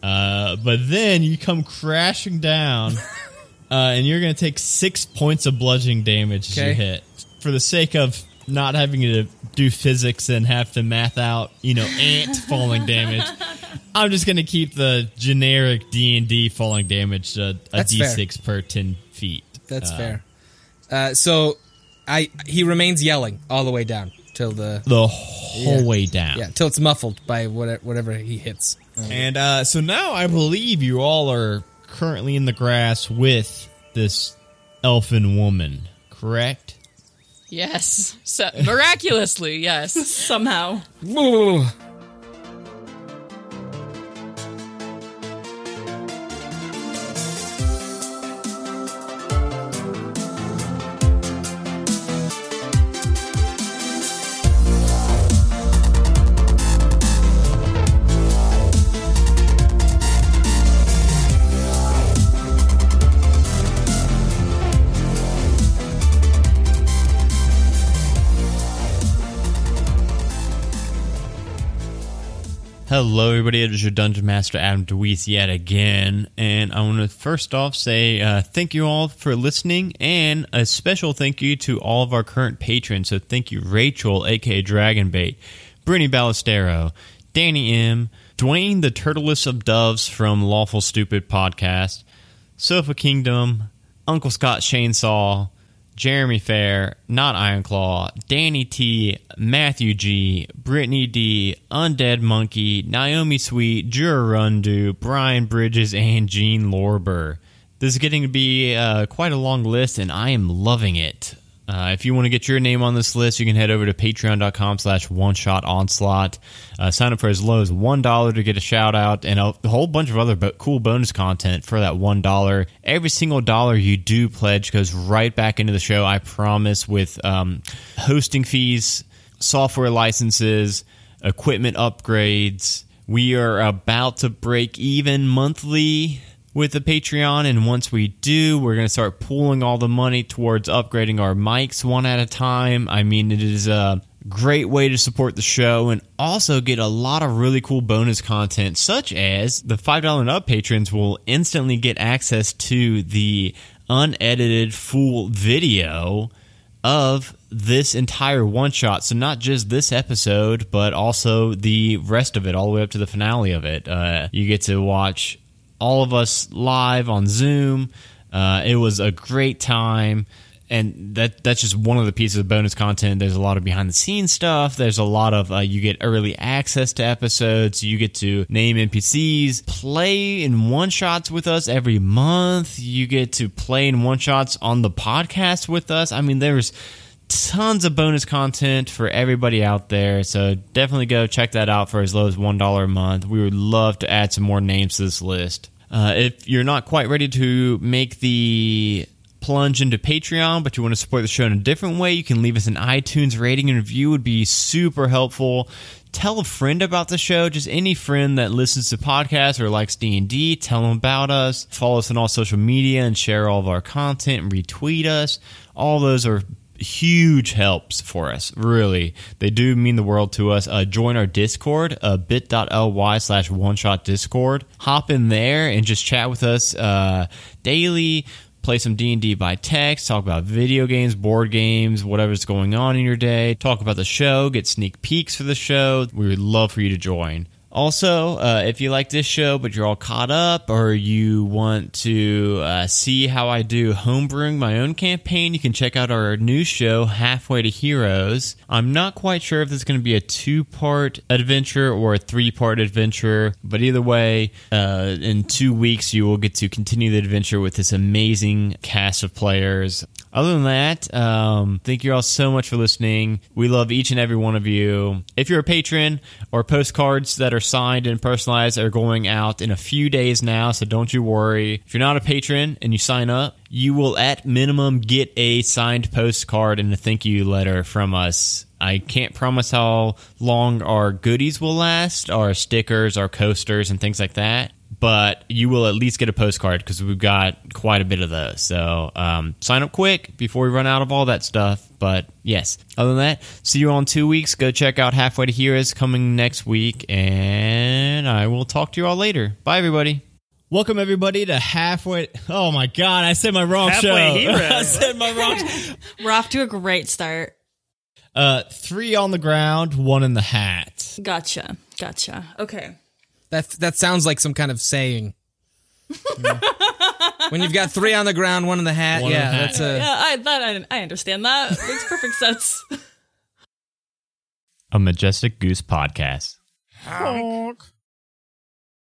Uh, but then you come crashing down, [laughs] uh, and you're going to take six points of bludgeoning damage as you hit. For the sake of not having to do physics and have to math out, you know, ant [laughs] falling damage, I'm just going to keep the generic D and D falling damage to a That's fair. D6 per ten feet. That's Uh, fair. Uh, so, I he remains yelling all the way down till the the whole Yeah. way down. yeah till it's muffled by whatever, whatever he hits. And uh, so now I believe you all are currently in the grass with this elfin woman, correct? Yes. So, miraculously, yes. [laughs] Somehow. [laughs] Hello, everybody. It is your Dungeon Master, Adam DeWeese, yet again. And I want to first off say uh, thank you all for listening, and a special thank you to all of our current patrons. So thank you, Rachel, aka Dragonbait, Brittany Ballestero, Danny M., Dwayne, the Turtleless of Doves from Lawful Stupid Podcast, Sofa Kingdom, Uncle Scott Chainsaw, Jeremy Fair, not Ironclaw, Danny T, Matthew G, Brittany D, Undead Monkey, Naomi Sweet, Jurundu, Brian Bridges, and Gene Lorber. This is getting to be uh, quite a long list, and I am loving it. Uh, if you want to get your name on this list, you can head over to patreon.com slash one shot onslaught. Uh, sign up for as low as $1 to get a shout out and a whole bunch of other bo- cool bonus content for that $1. Every single dollar you do pledge goes right back into the show, I promise, with um, hosting fees, software licenses, equipment upgrades. We are about to break even monthly with the Patreon, and once we do, we're going to start pooling all the money towards upgrading our mics one at a time. I mean, it is a great way to support the show and also get a lot of really cool bonus content, such as the $5 and up patrons will instantly get access to the unedited full video of this entire one shot. So not just this episode, but also the rest of it, all the way up to the finale of it. Uh, you get to watch all of us live on Zoom. Uh, it was a great time. And that that's just one of the pieces of bonus content. There's a lot of behind the scenes stuff. There's a lot of uh, you get early access to episodes. You get to name NPCs, play in one shots with us every month. You get to play in one shots on the podcast with us. I mean, there's tons of bonus content for everybody out there. So definitely go check that out for as low as $1 a month. We would love to add some more names to this list. Uh, if you're not quite ready to make the plunge into Patreon, but you want to support the show in a different way, you can leave us an iTunes rating and review would be super helpful. Tell a friend about the show, just any friend that listens to podcasts or likes D&D, tell them about us. Follow us on all social media and share all of our content and retweet us. All those are huge helps for us really. They do mean the world to us. Uh, join our discord uh, bit.ly slash one shot discord. Hop in there and just chat with us uh, daily play some d&d by text talk about video games board games whatever's going on in your day. Talk about the show get sneak peeks for the show. We would love for you to join Also, uh, if you like this show but you're all caught up, or you want to uh, see how I do homebrewing my own campaign, you can check out our new show, Halfway to Heroes. I'm not quite sure if this is going to be a two part adventure or a three part adventure, but either way, uh, in two weeks, you will get to continue the adventure with this amazing cast of players. Other than that, um, thank you all so much for listening. We love each and every one of you. If you're a patron, our postcards that are signed and personalized are going out in a few days now, so don't you worry. If you're not a patron and you sign up, you will at minimum get a signed postcard and a thank you letter from us. I can't promise how long our goodies will last, our stickers, our coasters, and things like that but you will at least get a postcard because we've got quite a bit of those. So um, sign up quick before we run out of all that stuff. But yes, other than that, see you all in two weeks. Go check out Halfway to Heroes coming next week, and I will talk to you all later. Bye, everybody. Welcome everybody to halfway. Oh my god, I said my wrong Halfway show. Heroes. [laughs] I said my wrong. [laughs] We're off to a great start. uh, three on the ground, one in the hat. Gotcha. Gotcha. Okay. That that sounds like some kind of saying. Yeah. when you've got three on the ground, one in the hat. One yeah, the hat. that's a. Yeah, I that I, I understand that. Makes perfect sense. A majestic goose podcast. Honk.